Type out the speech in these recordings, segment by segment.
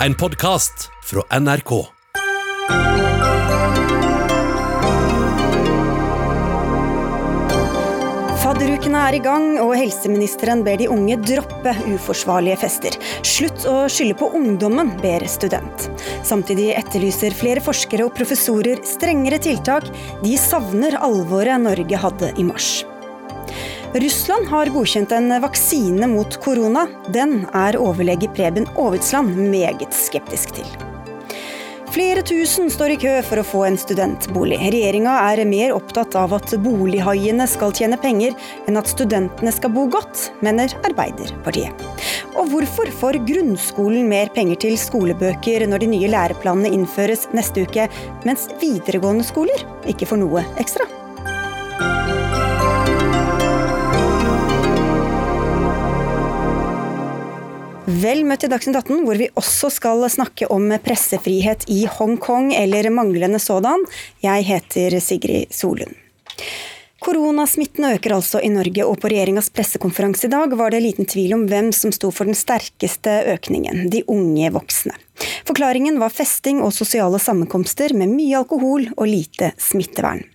En podkast fra NRK. Fadderukene er i gang, og helseministeren ber de unge droppe uforsvarlige fester. Slutt å skylde på ungdommen, ber student. Samtidig etterlyser flere forskere og professorer strengere tiltak. De savner alvoret Norge hadde i mars. Russland har godkjent en vaksine mot korona. Den er overlege Preben Aavitsland meget skeptisk til. Flere tusen står i kø for å få en studentbolig. Regjeringa er mer opptatt av at bolighaiene skal tjene penger, enn at studentene skal bo godt, mener Arbeiderpartiet. Og hvorfor får grunnskolen mer penger til skolebøker når de nye læreplanene innføres neste uke, mens videregående skoler ikke får noe ekstra? Vel møtt til Dagsnytt 18, hvor vi også skal snakke om pressefrihet i Hongkong, eller manglende sådan. Jeg heter Sigrid Solund. Koronasmitten øker altså i Norge, og på regjeringas pressekonferanse i dag var det liten tvil om hvem som sto for den sterkeste økningen, de unge voksne. Forklaringen var festing og sosiale sammenkomster med mye alkohol og lite smittevern.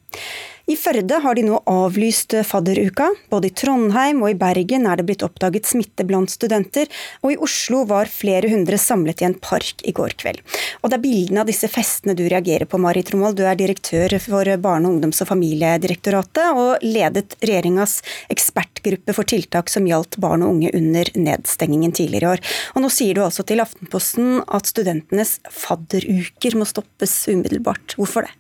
I Førde har de nå avlyst fadderuka. Både i Trondheim og i Bergen er det blitt oppdaget smitte blant studenter, og i Oslo var flere hundre samlet i en park i går kveld. Og det er bildene av disse festene du reagerer på, Mari Tromold. Du er direktør for Barne-, ungdoms- og familiedirektoratet, og ledet regjeringas ekspertgruppe for tiltak som gjaldt barn og unge under nedstengingen tidligere i år. Og nå sier du altså til Aftenposten at studentenes fadderuker må stoppes umiddelbart. Hvorfor det?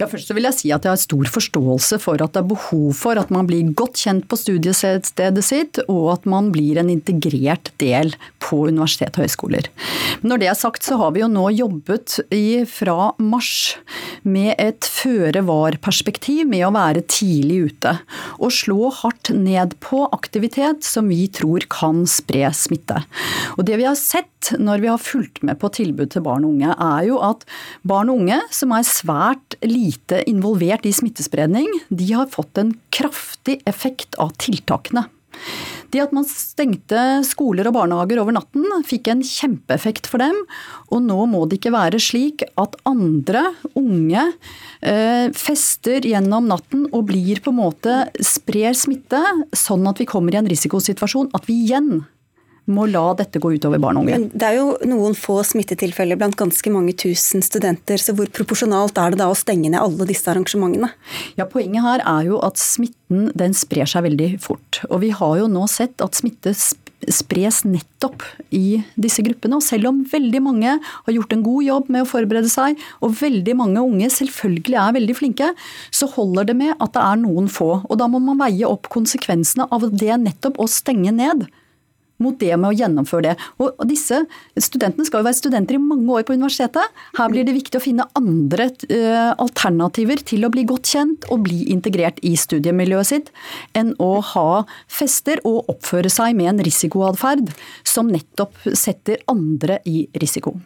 Ja, først så vil jeg si at jeg har stor forståelse for at det er behov for at man blir godt kjent på studiestedet sitt, og at man blir en integrert del på universitet og høyskoler. Når det er sagt, så har vi jo nå jobbet i, fra mars med et føre-var-perspektiv, med å være tidlig ute. Og slå hardt ned på aktivitet som vi tror kan spre smitte. Og det vi har sett når vi har fulgt med på tilbud til barn og unge, er jo at barn og unge som er svært lite involvert i smittespredning, de har fått en kraftig effekt av tiltakene. Det at man stengte skoler og barnehager over natten, fikk en kjempeeffekt for dem. Og nå må det ikke være slik at andre unge eh, fester gjennom natten og blir på en måte sprer smitte, sånn at vi kommer i en risikosituasjon at vi igjen må la dette gå utover barn og unge. Men det er jo noen få smittetilfeller blant ganske mange tusen studenter, så hvor proporsjonalt er det da å stenge ned alle disse arrangementene? Ja, Poenget her er jo at smitten den sprer seg veldig fort. Og vi har jo nå sett at smitte spres nettopp i disse gruppene. Og selv om veldig mange har gjort en god jobb med å forberede seg, og veldig mange unge selvfølgelig er veldig flinke, så holder det med at det er noen få. Og da må man veie opp konsekvensene av det nettopp å stenge ned mot det med å gjennomføre det. Og disse Studentene skal jo være studenter i mange år på universitetet. Her blir det viktig å finne andre uh, alternativer til å bli godt kjent og bli integrert i studiemiljøet sitt, enn å ha fester og oppføre seg med en risikoatferd som nettopp setter andre i risiko.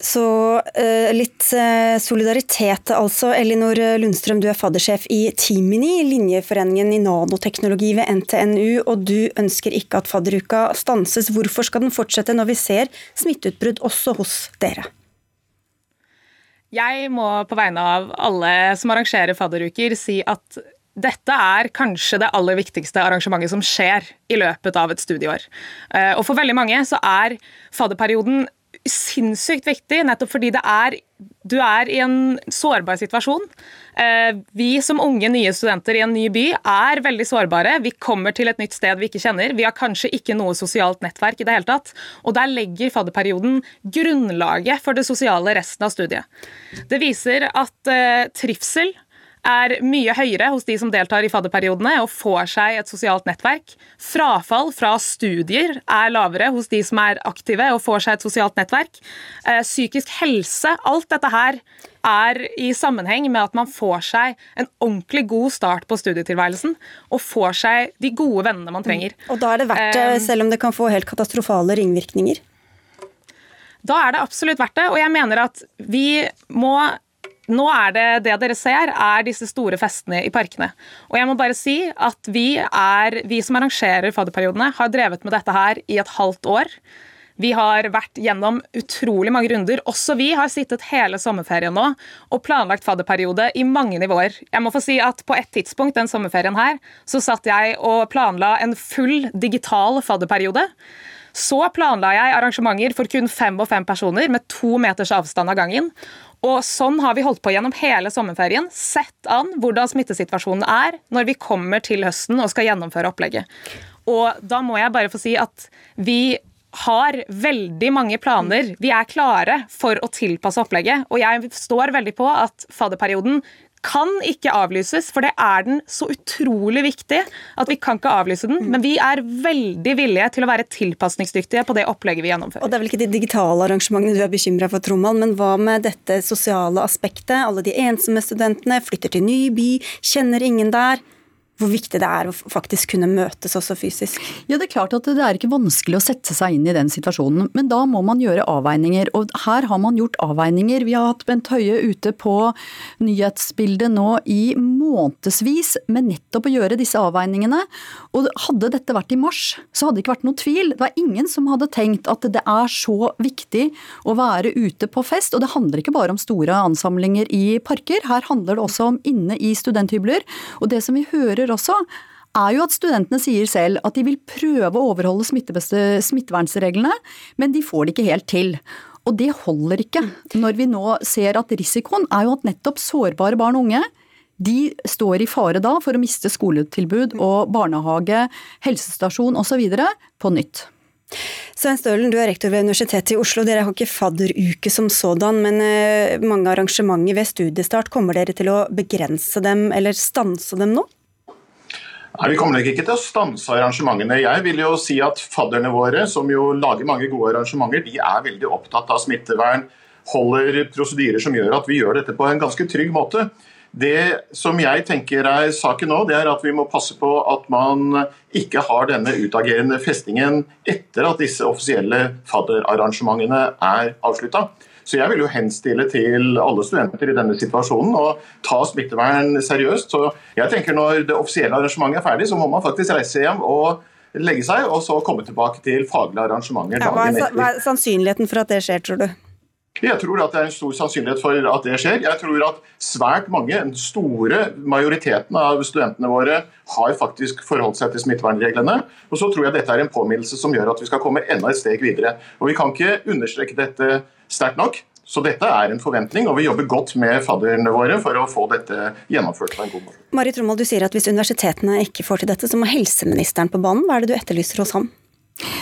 Så uh, litt uh, solidaritet, altså. Elinor Lundstrøm, du er faddersjef i Timini, linjeforeningen i nanoteknologi ved NTNU, og du ønsker ikke at fadderuka stanses. Hvorfor skal den fortsette når vi ser smitteutbrudd også hos dere? Jeg må på vegne av alle som arrangerer fadderuker si at dette er kanskje det aller viktigste arrangementet som skjer i løpet av et studieår. Eh, og for veldig mange så er fadderperioden sinnssykt viktig, nettopp fordi det er du er i en sårbar situasjon. Eh, vi som unge, nye studenter i en ny by er veldig sårbare. Vi kommer til et nytt sted vi ikke kjenner. Vi har kanskje ikke noe sosialt nettverk i det hele tatt. Og der legger fadderperioden grunnlaget for det sosiale resten av studiet. Det viser at eh, trivsel er mye høyere hos de som deltar i fadderperiodene og får seg et sosialt nettverk. Frafall fra studier er lavere hos de som er aktive og får seg et sosialt nettverk. Eh, psykisk helse, alt dette her er i sammenheng med at man får seg en ordentlig god start på studietilværelsen og får seg de gode vennene man trenger. Mm. Og da er det verdt det, eh, selv om det kan få helt katastrofale ringvirkninger? Da er det absolutt verdt det, og jeg mener at vi må nå er det det dere ser, er disse store festene i parkene. Og jeg må bare si at vi, er, vi som arrangerer fadderperiodene, har drevet med dette her i et halvt år. Vi har vært gjennom utrolig mange runder. Også vi har sittet hele sommerferien nå og planlagt fadderperiode i mange nivåer. Jeg må få si at På et tidspunkt den sommerferien her, så satt jeg og planla en full digital fadderperiode. Så planla jeg arrangementer for kun fem og fem personer med to meters avstand av gangen. Og Sånn har vi holdt på gjennom hele sommerferien. Sett an hvordan smittesituasjonen er når vi kommer til høsten og skal gjennomføre opplegget. Og Da må jeg bare få si at vi har veldig mange planer. Vi er klare for å tilpasse opplegget. Og jeg står veldig på at fadderperioden kan ikke avlyses, for det er den så utrolig viktig at vi kan ikke avlyse den. Men vi er veldig villige til å være tilpasningsdyktige på det opplegget vi gjennomfører. Og Det er vel ikke de digitale arrangementene du er bekymra for, Tromald, men hva med dette sosiale aspektet? Alle de ensomme studentene flytter til ny by, kjenner ingen der hvor viktig det er å faktisk kunne møtes også fysisk. Ja, Det er klart at det er ikke vanskelig å sette seg inn i den situasjonen, men da må man gjøre avveininger. Og her har man gjort avveininger. Vi har hatt Bent Høie ute på nyhetsbildet nå i månedsvis med nettopp å gjøre disse avveiningene. Og hadde dette vært i mars, så hadde det ikke vært noe tvil. Det var ingen som hadde tenkt at det er så viktig å være ute på fest. Og det handler ikke bare om store ansamlinger i parker, her handler det også om inne i studenthybler. Og det som vi hører også, er jo at studentene sier selv at de vil prøve å overholde smittevernsreglene, men de får det ikke helt til. Og det holder ikke når vi nå ser at risikoen er jo at nettopp sårbare barn og unge de står i fare da for å miste skoletilbud og barnehage, helsestasjon osv. på nytt. Svein Stølen, du er rektor ved Universitetet i Oslo. Dere har ikke fadderuke som sådan, men eh, mange arrangementer ved studiestart. Kommer dere til å begrense dem eller stanse dem nå? Nei, Vi kommer nok ikke til å stanse arrangementene. Jeg vil jo si at Fadderne våre, som jo lager mange gode arrangementer, de er veldig opptatt av smittevern. Holder prosedyrer som gjør at vi gjør dette på en ganske trygg måte. Det som jeg tenker er saken nå, det er at vi må passe på at man ikke har denne utagerende festingen etter at disse offisielle fadderarrangementene er avslutta. Så jeg vil jo henstille til alle studenter i denne situasjonen å ta smittevern seriøst. Så jeg tenker Når det offisielle arrangementet er ferdig, så må man faktisk reise hjem og legge seg, og så komme tilbake til faglige arrangementer ja, hva, er, hva er sannsynligheten for at det skjer, tror du? Jeg tror at det er en stor sannsynlighet for at det skjer. Jeg tror at svært mange, den store majoriteten av studentene våre, har faktisk forholdt seg til smittevernreglene. Og så tror jeg dette er en påminnelse som gjør at vi skal komme enda et steg videre. Og Vi kan ikke understreke dette sterkt nok. Så dette er en forventning, og vi jobber godt med fadderne våre for å få dette gjennomført på en god måte. Marit Rommald, du sier at hvis universitetene ikke får til dette, så må helseministeren på banen. Hva er det du etterlyser hos ham?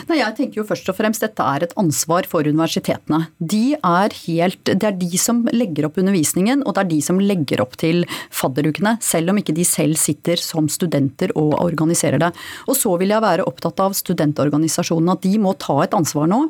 Nei, jeg tenker jo først og fremst dette er et ansvar for universitetene. De er helt, det er de som legger opp undervisningen, og det er de som legger opp til fadderukene. Selv om ikke de selv sitter som studenter og organiserer det. Og så vil jeg være opptatt av studentorganisasjonene, at de må ta et ansvar nå.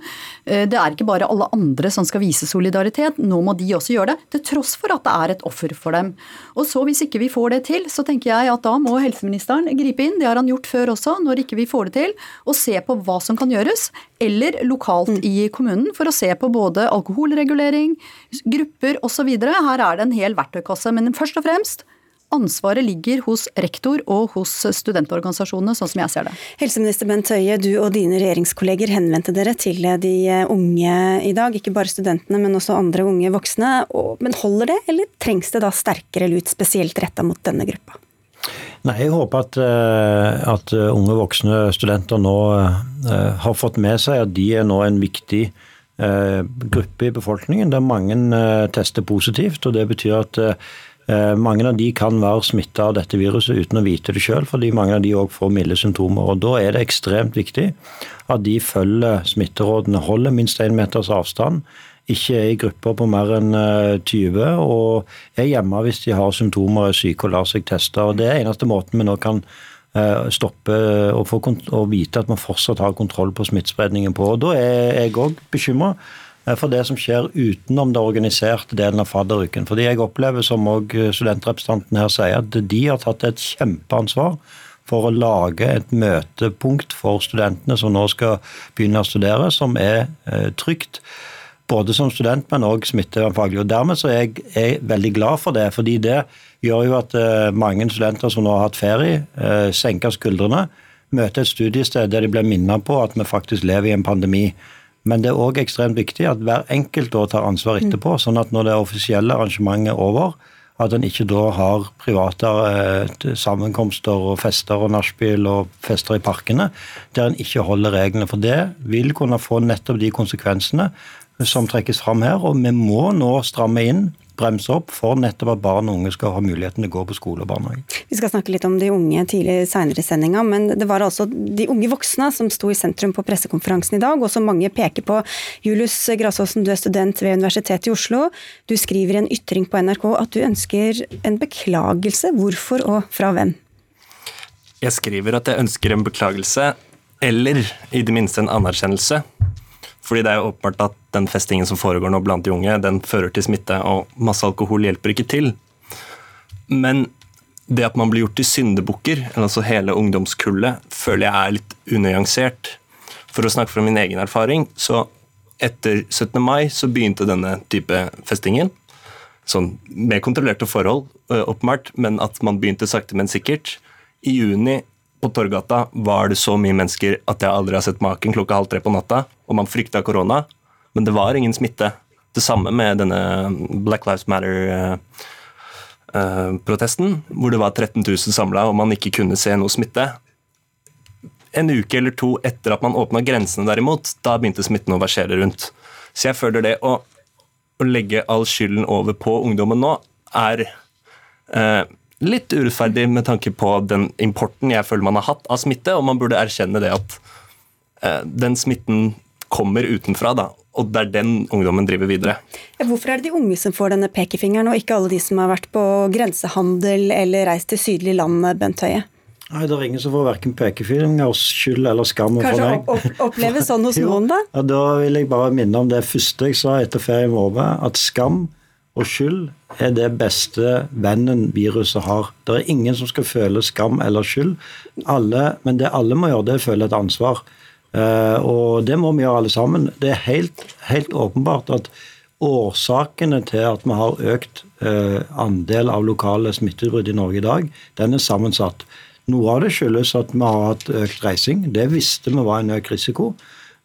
Eh, det er ikke bare alle andre som skal vise solidaritet, nå må de også gjøre det. Til tross for at det er et offer for dem. Og så hvis ikke vi får det til, så tenker jeg at da må helseministeren gripe inn. Det har han gjort før også, når ikke vi får det til. Og se på hva som kan gjøres, eller lokalt mm. i kommunen, for å se på både alkoholregulering, grupper osv. Her er det en hel verktøykasse. Men først og fremst Ansvaret ligger hos rektor og hos studentorganisasjonene, sånn som jeg ser det. Helseminister Bent Høie, du og dine regjeringskolleger henvendte dere til de unge i dag. Ikke bare studentene, men også andre unge voksne. Men holder det, eller trengs det da sterkere lut spesielt retta mot denne gruppa? Nei, Jeg håper at, eh, at, eh, unge voksne studenter nå eh, har fått med seg at de er nå en viktig gruppe i befolkningen der mange tester positivt. og Det betyr at mange av de kan være smitta av dette viruset uten å vite det sjøl, fordi mange av de òg får milde symptomer. og Da er det ekstremt viktig at de følger smitterådene, holder minst én meters avstand ikke er i grupper på mer enn 20 eh, og er hjemme hvis de har symptomer, er syke og lar seg teste. og Det er eneste måten vi nå kan eh, stoppe og, få, og vite at man fortsatt har kontroll på smittespredningen på. og Da er jeg òg bekymra eh, for det som skjer utenom det organiserte delen av fadderuken. Fordi jeg opplever, som òg studentrepresentanten her sier, at de har tatt et kjempeansvar for å lage et møtepunkt for studentene som nå skal begynne å studere, som er trygt både som student, men òg smittevernfaglig. Og Dermed så er jeg, er veldig glad for det, fordi det gjør jo at mange studenter som nå har hatt ferie, senker skuldrene, møter et studiested der de blir minnet på at vi faktisk lever i en pandemi. Men det er òg ekstremt viktig at hver enkelt da tar ansvar etterpå, sånn at når det offisielle arrangementet er over, at en ikke da har private eh, sammenkomster og fester og nachspiel og fester i parkene der en ikke holder reglene. For det vil kunne få nettopp de konsekvensene som trekkes fram her. Og vi må nå stramme inn bremse opp for nettopp at barn og unge skal ha muligheten til å gå på skole og barnehage. Vi skal snakke litt om de unge tidlig seinere i sendinga, men det var altså de unge voksne som sto i sentrum på pressekonferansen i dag, og som mange peker på. Julius Grasåsen, du er student ved Universitetet i Oslo. Du skriver i en ytring på NRK at du ønsker en beklagelse. Hvorfor og fra hvem? Jeg skriver at jeg ønsker en beklagelse, eller i det minste en anerkjennelse fordi det er jo åpenbart at den festingen som foregår nå blant de unge, den fører til smitte, og masse alkohol hjelper ikke til. Men det at man blir gjort til syndebukker, altså hele ungdomskullet, føler jeg er litt unyansert. For å snakke fra min egen erfaring, så etter 17. mai så begynte denne type festingen. Sånn med kontrollerte forhold, åpenbart, men at man begynte sakte, men sikkert. I juni på Torgata var det så mye mennesker at jeg aldri har sett maken klokka halv tre på natta, og man frykta korona, men det var ingen smitte. Det samme med denne Black Lives Matter-protesten, eh, uh, hvor det var 13 000 samla og man ikke kunne se noe smitte. En uke eller to etter at man åpna grensene, derimot, da begynte smitten å versere rundt. Så jeg føler det å, å legge all skylden over på ungdommen nå, er eh, litt urettferdig med tanke på den importen jeg føler man har hatt av smitte, og man burde erkjenne det at eh, den smitten kommer utenfra, da, og det er den ungdommen driver videre. Hvorfor er det de unge som får denne pekefingeren, og ikke alle de som har vært på grensehandel eller reist til sydlige land, Bent Høie? Nei, Det er ingen som får verken pekefinger, skyld eller skam Kanskje for meg. Kanskje opp, oppleve sånn hos noen, da? Ja, Da vil jeg bare minne om det første jeg sa etter ferien var over, at skam og skyld er det beste vennen viruset har. Det er ingen som skal føle skam eller skyld. Alle, men det alle må gjøre, det er å føle et ansvar. Uh, og det må vi gjøre alle sammen. Det er helt, helt åpenbart at årsakene til at vi har økt uh, andel av lokale smitteutbrudd i Norge i dag, den er sammensatt. Noe av det skyldes at vi har hatt økt reising. Det visste vi var en økt risiko.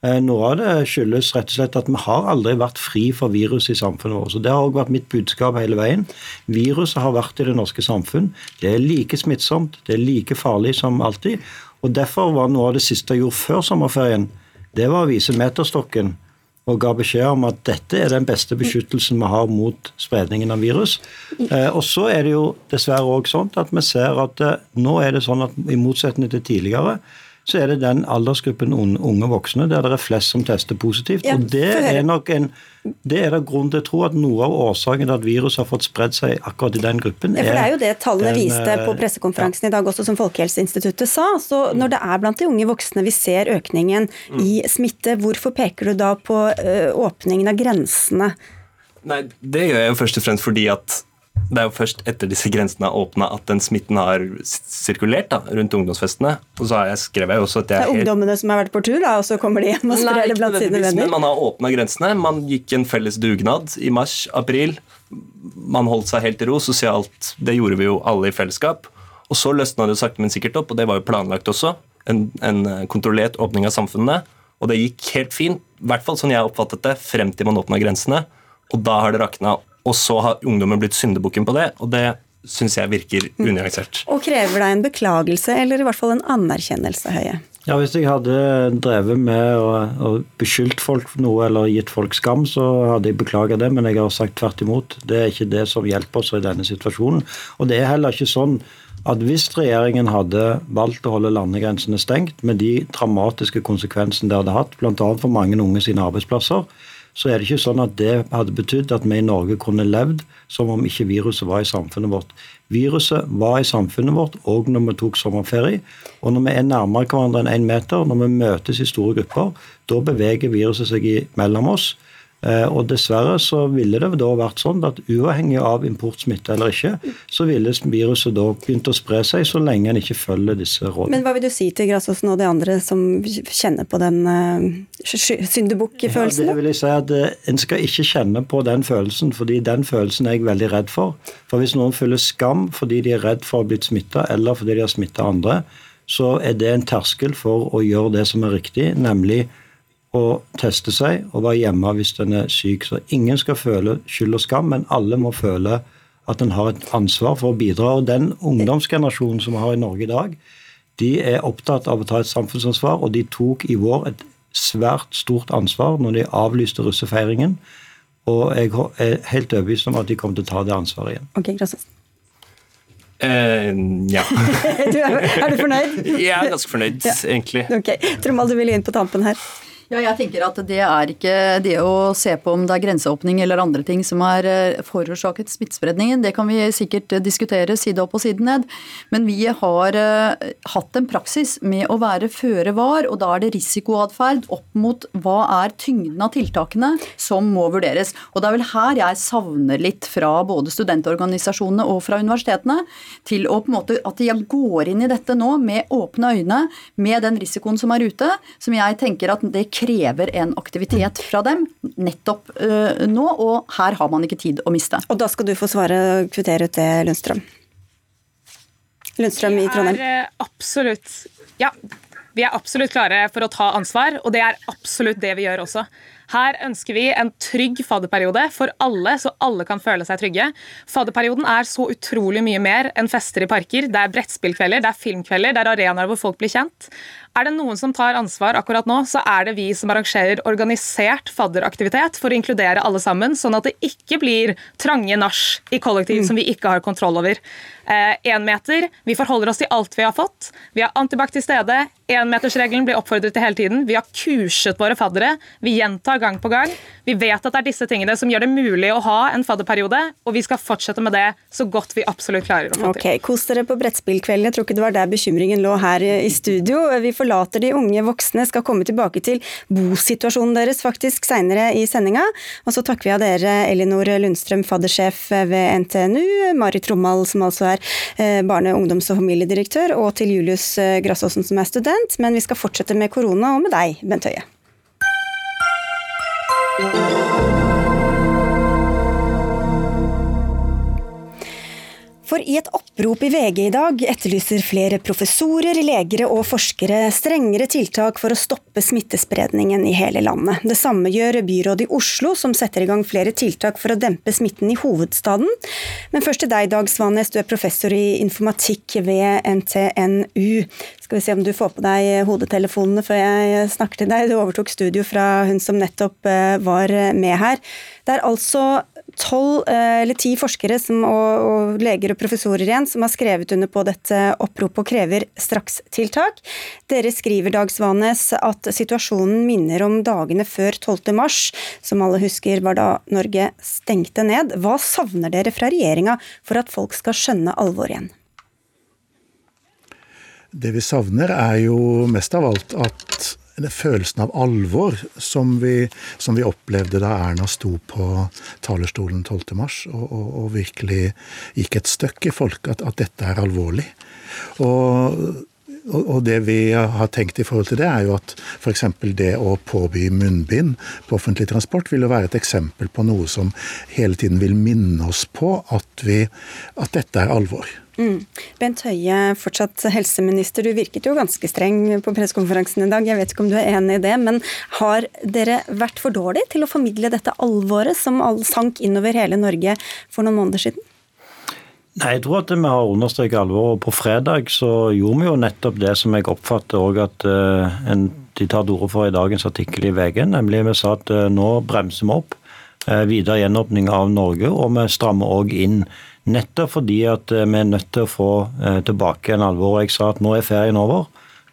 Eh, noe av det skyldes rett og slett at vi har aldri vært fri for virus i samfunnet vårt. Så Det har også vært mitt budskap hele veien. Viruset har vært i det norske samfunn. Det er like smittsomt, det er like farlig som alltid. Og Derfor var noe av det siste jeg gjorde før sommerferien, det var å vise meterstokken og ga beskjed om at dette er den beste beskyttelsen vi har mot spredningen av virus. Eh, og så er det jo dessverre òg sånn at vi ser at eh, nå er det sånn at i motsetning til tidligere, så er det den aldersgruppen unge voksne der det er flest som tester positivt. Ja, og det er nok en det er da grunn til å tro at noe av årsaken til at viruset har fått spredd seg akkurat i den gruppen. Ja, for Det er jo det tallene den, viste på eh, pressekonferansen ja. i dag også, som Folkehelseinstituttet sa. Så når det er blant de unge voksne vi ser økningen mm. i smitte, hvorfor peker du da på ø, åpningen av grensene? Nei, Det gjør jeg jo først og fremst fordi at det er jo først etter disse grensene er åpna at den smitten har sirkulert da, rundt ungdomsfestene. Og så har jeg skrevet også at det er, det er ungdommene som har vært på tur, da, og så kommer de hjem og sprer det blant sine venner? Men man har åpna grensene. Man gikk en felles dugnad i mars-april. Man holdt seg helt i ro sosialt. Det gjorde vi jo alle i fellesskap. Og så løsna det sakte, men sikkert opp, og det var jo planlagt også. En, en kontrollert åpning av samfunnet. Og det gikk helt fint, i hvert fall sånn jeg oppfattet det, frem til man åpna grensene. Og da har det rakna og så har ungdommen blitt syndebukken på det, og det syns jeg virker mm. unyansert. Og krever deg en beklagelse, eller i hvert fall en anerkjennelse, Høie? Ja, Hvis jeg hadde drevet med å beskyldt folk for noe eller gitt folk skam, så hadde jeg beklaga det, men jeg har sagt tvert imot. Det er ikke det som hjelper oss i denne situasjonen. Og det er heller ikke sånn at hvis regjeringen hadde valgt å holde landegrensene stengt, med de dramatiske konsekvensene det hadde hatt, bl.a. for mange unge sine arbeidsplasser, så er det ikke sånn at det hadde betydd at vi i Norge kunne levd som om ikke viruset var i samfunnet vårt. Viruset var i samfunnet vårt òg når vi tok sommerferie. Og når vi er nærmere hverandre enn én en meter, når vi møtes i store grupper, da beveger viruset seg mellom oss. Eh, og Dessverre så ville det da vært sånn at uavhengig av importsmitte eller ikke, så ville viruset da begynt å spre seg så lenge en ikke følger disse rådene. Men hva vil du si til Grasåsen og de andre som kjenner på den uh, syndebukkfølelsen? Ja, det vil jeg si at uh, En skal ikke kjenne på den følelsen, fordi den følelsen er jeg veldig redd for. For hvis noen føler skam fordi de er redd for å ha blitt smitta, eller fordi de har smitta andre, så er det en terskel for å gjøre det som er riktig, nemlig å teste seg og være hjemme hvis en er syk. Så ingen skal føle skyld og skam, men alle må føle at en har et ansvar for å bidra. Og den ungdomsgenerasjonen som vi har i Norge i dag, de er opptatt av å ta et samfunnsansvar, og de tok i vår et svært stort ansvar når de avlyste russefeiringen. Og jeg er helt overbevist om at de kommer til å ta det ansvaret igjen. Ok, gracias. Uh, ja. du er, er, du fornøyd? Jeg er ganske fornøyd, ja. egentlig. Ok, Tromald, du vil inn på tampen her. Ja, jeg tenker at det er ikke det å se på om det er grenseåpning eller andre ting som har eh, forårsaket smittespredningen. Det kan vi sikkert diskutere side opp og side ned. Men vi har uh, hatt en praksis med å være føre var, og da er det risikoatferd opp mot hva er tyngden av tiltakene som må vurderes. Og det er vel her jeg savner litt fra både studentorganisasjonene og fra universitetene, til å på en måte at de går inn i dette nå med åpne øyne, med den risikoen som er ute, som jeg tenker at det krever en aktivitet fra dem nettopp uh, nå, og her har man ikke tid å miste. Og da skal du få svare og kvittere ut det, Lundstrøm. Lundstrøm i Trondheim. Vi er absolutt Ja, vi er absolutt klare for å ta ansvar, og det er absolutt det vi gjør også. Her ønsker vi en trygg fadderperiode for alle, så alle kan føle seg trygge. Fadderperioden er så utrolig mye mer enn fester i parker. Det er brettspillkvelder, det er filmkvelder, det er arenaer hvor folk blir kjent. Er det noen som tar ansvar akkurat nå, så er det vi som arrangerer organisert fadderaktivitet for å inkludere alle sammen, sånn at det ikke blir trange nach i kollektiv mm. som vi ikke har kontroll over. Én eh, meter, vi forholder oss til alt vi har fått. Vi har antibac til stede. Énmetersregelen blir oppfordret til hele tiden. Vi har kurset våre faddere. Vi gjentar gang på gang. Vi vet at det er disse tingene som gjør det mulig å ha en fadderperiode, og vi skal fortsette med det så godt vi absolutt klarer å få til. Ok, Kos dere på brettspillkvelden. Jeg tror ikke det var der bekymringen lå her i studio. Vi får forlater de unge voksne, skal komme tilbake til bosituasjonen deres faktisk seinere i sendinga. Og så takker vi av dere Elinor Lundstrøm, faddersjef ved NTNU, Mari Trommal, som altså er eh, barne-, ungdoms- og familiedirektør, og til Julius eh, Grassåsen, som er student. Men vi skal fortsette med korona, og med deg, Bent Høie. For i et opprop i VG i dag etterlyser flere professorer, legere og forskere strengere tiltak for å stoppe smittespredningen i hele landet. Det samme gjør byrådet i Oslo, som setter i gang flere tiltak for å dempe smitten i hovedstaden. Men først til deg, Dag Svanes, du er professor i informatikk ved NTNU. Skal vi se om du får på deg hodetelefonene før jeg snakker til deg. Du overtok studio fra hun som nettopp eh, var med her. Det er altså tolv eh, eller ti forskere som, og, og, leger og professorer igjen som har skrevet under på dette oppropet og krever strakstiltak. Dere skriver Dagsvanes, at situasjonen minner om dagene før 12. mars, som alle husker var da Norge stengte ned. Hva savner dere fra regjeringa for at folk skal skjønne alvoret igjen? Det vi savner er jo mest av alt at følelsen av alvor som vi, som vi, opplevde da Erna sto på talerstolen 12.3 og, og, og, virkelig gikk et støkk i folk at, at dette er alvorlig. Og og det vi har tenkt i forhold til det, er jo at f.eks. det å påby munnbind på offentlig transport vil jo være et eksempel på noe som hele tiden vil minne oss på at, vi, at dette er alvor. Mm. Bent Høie, fortsatt helseminister. Du virket jo ganske streng på pressekonferansen i dag. Jeg vet ikke om du er enig i det, men har dere vært for dårlige til å formidle dette alvoret som sank innover hele Norge for noen måneder siden? Nei, Jeg tror at vi har understreket alvoret. På fredag så gjorde vi jo nettopp det som jeg oppfatter også at uh, en, de tar til orde for i dagens artikkel i VG. Nemlig vi sa at uh, nå bremser vi opp uh, videre gjenåpning av Norge, og vi strammer òg inn Nettopp fordi at eh, vi er nødt til å få eh, tilbake en alvor. Jeg sa at nå er ferien over.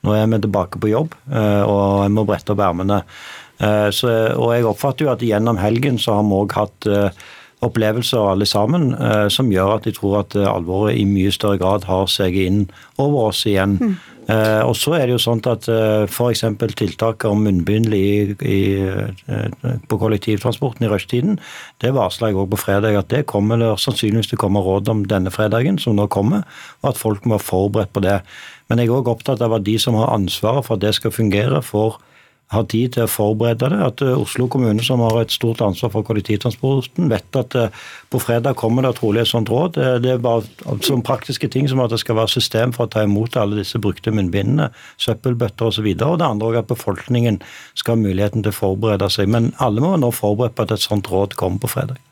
Nå er vi tilbake på jobb, eh, og jeg må brette opp ermene. Og jeg oppfatter jo at gjennom helgen så har vi òg hatt opplevelser alle sammen som gjør at jeg tror at alvoret i mye større grad har seget inn over oss igjen. Mm. Eh, og så er det jo sånn at eh, f.eks. tiltak om munnbind i, i, eh, på kollektivtransporten i rushtiden, det varsla jeg òg på fredag at det kommer det sannsynligvis til å komme råd om denne fredagen, som nå kommer, og at folk må være forberedt på det. Men jeg er òg opptatt av at de som har ansvaret for at det skal fungere, får har tid til å forberede det. At eh, Oslo kommune, som har et stort ansvar for kollektivtransporten, vet at eh, på fredag kommer det trolig et sånt råd. Det er bare sånn praktiske ting som at det skal være system for å ta imot alle disse brukte munnbindene, søppelbøtter osv. Og, så og det andre er at befolkningen skal ha muligheten til å forberede seg. Men alle må nå forberede på at et sånt råd kommer på fredag.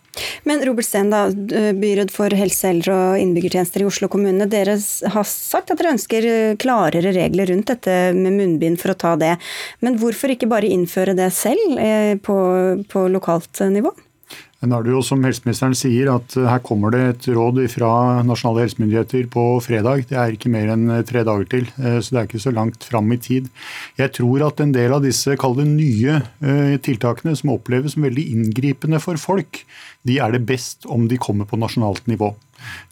Men Robert Steen, byråd for helse, eldre og innbyggertjenester i Oslo kommune. Dere har sagt at dere ønsker klarere regler rundt dette med munnbind for å ta det. Men hvorfor ikke bare innføre det selv eh, på, på lokalt nivå? Men er det jo som helseministeren sier, at eh, her kommer det et råd fra nasjonale helsemyndigheter på fredag. Det er ikke mer enn eh, tre dager til, så det er ikke så langt fram i tid. Jeg tror at en del av disse kall nye tiltakene, som oppleves som veldig inngripende for folk, de er det best om de kommer på nasjonalt nivå.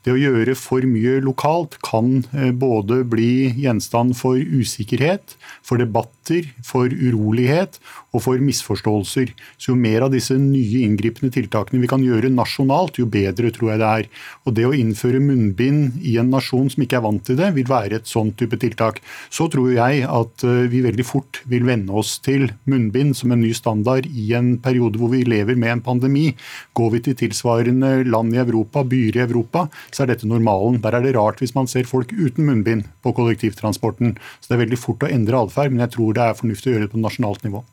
Det å gjøre for mye lokalt kan eh, både bli gjenstand for usikkerhet, for debatter, for urolighet og for misforståelser. Så jo mer av disse nye inngripende tiltakene vi kan gjøre nasjonalt, jo bedre tror jeg det er. Og det å innføre munnbind i en nasjon som ikke er vant til det, vil være et sånn type tiltak. Så tror jeg at eh, vi veldig fort vil venne oss til munnbind som en ny standard i en periode hvor vi lever med en pandemi. Går vi til tilsvarende land i Europa, byer i Europa, så er dette normalen. Der er det rart hvis man ser folk uten munnbind på kollektivtransporten. Så det er veldig fort å endre atferd, men jeg tror det er fornuftig å gjøre det på nasjonalt nivå.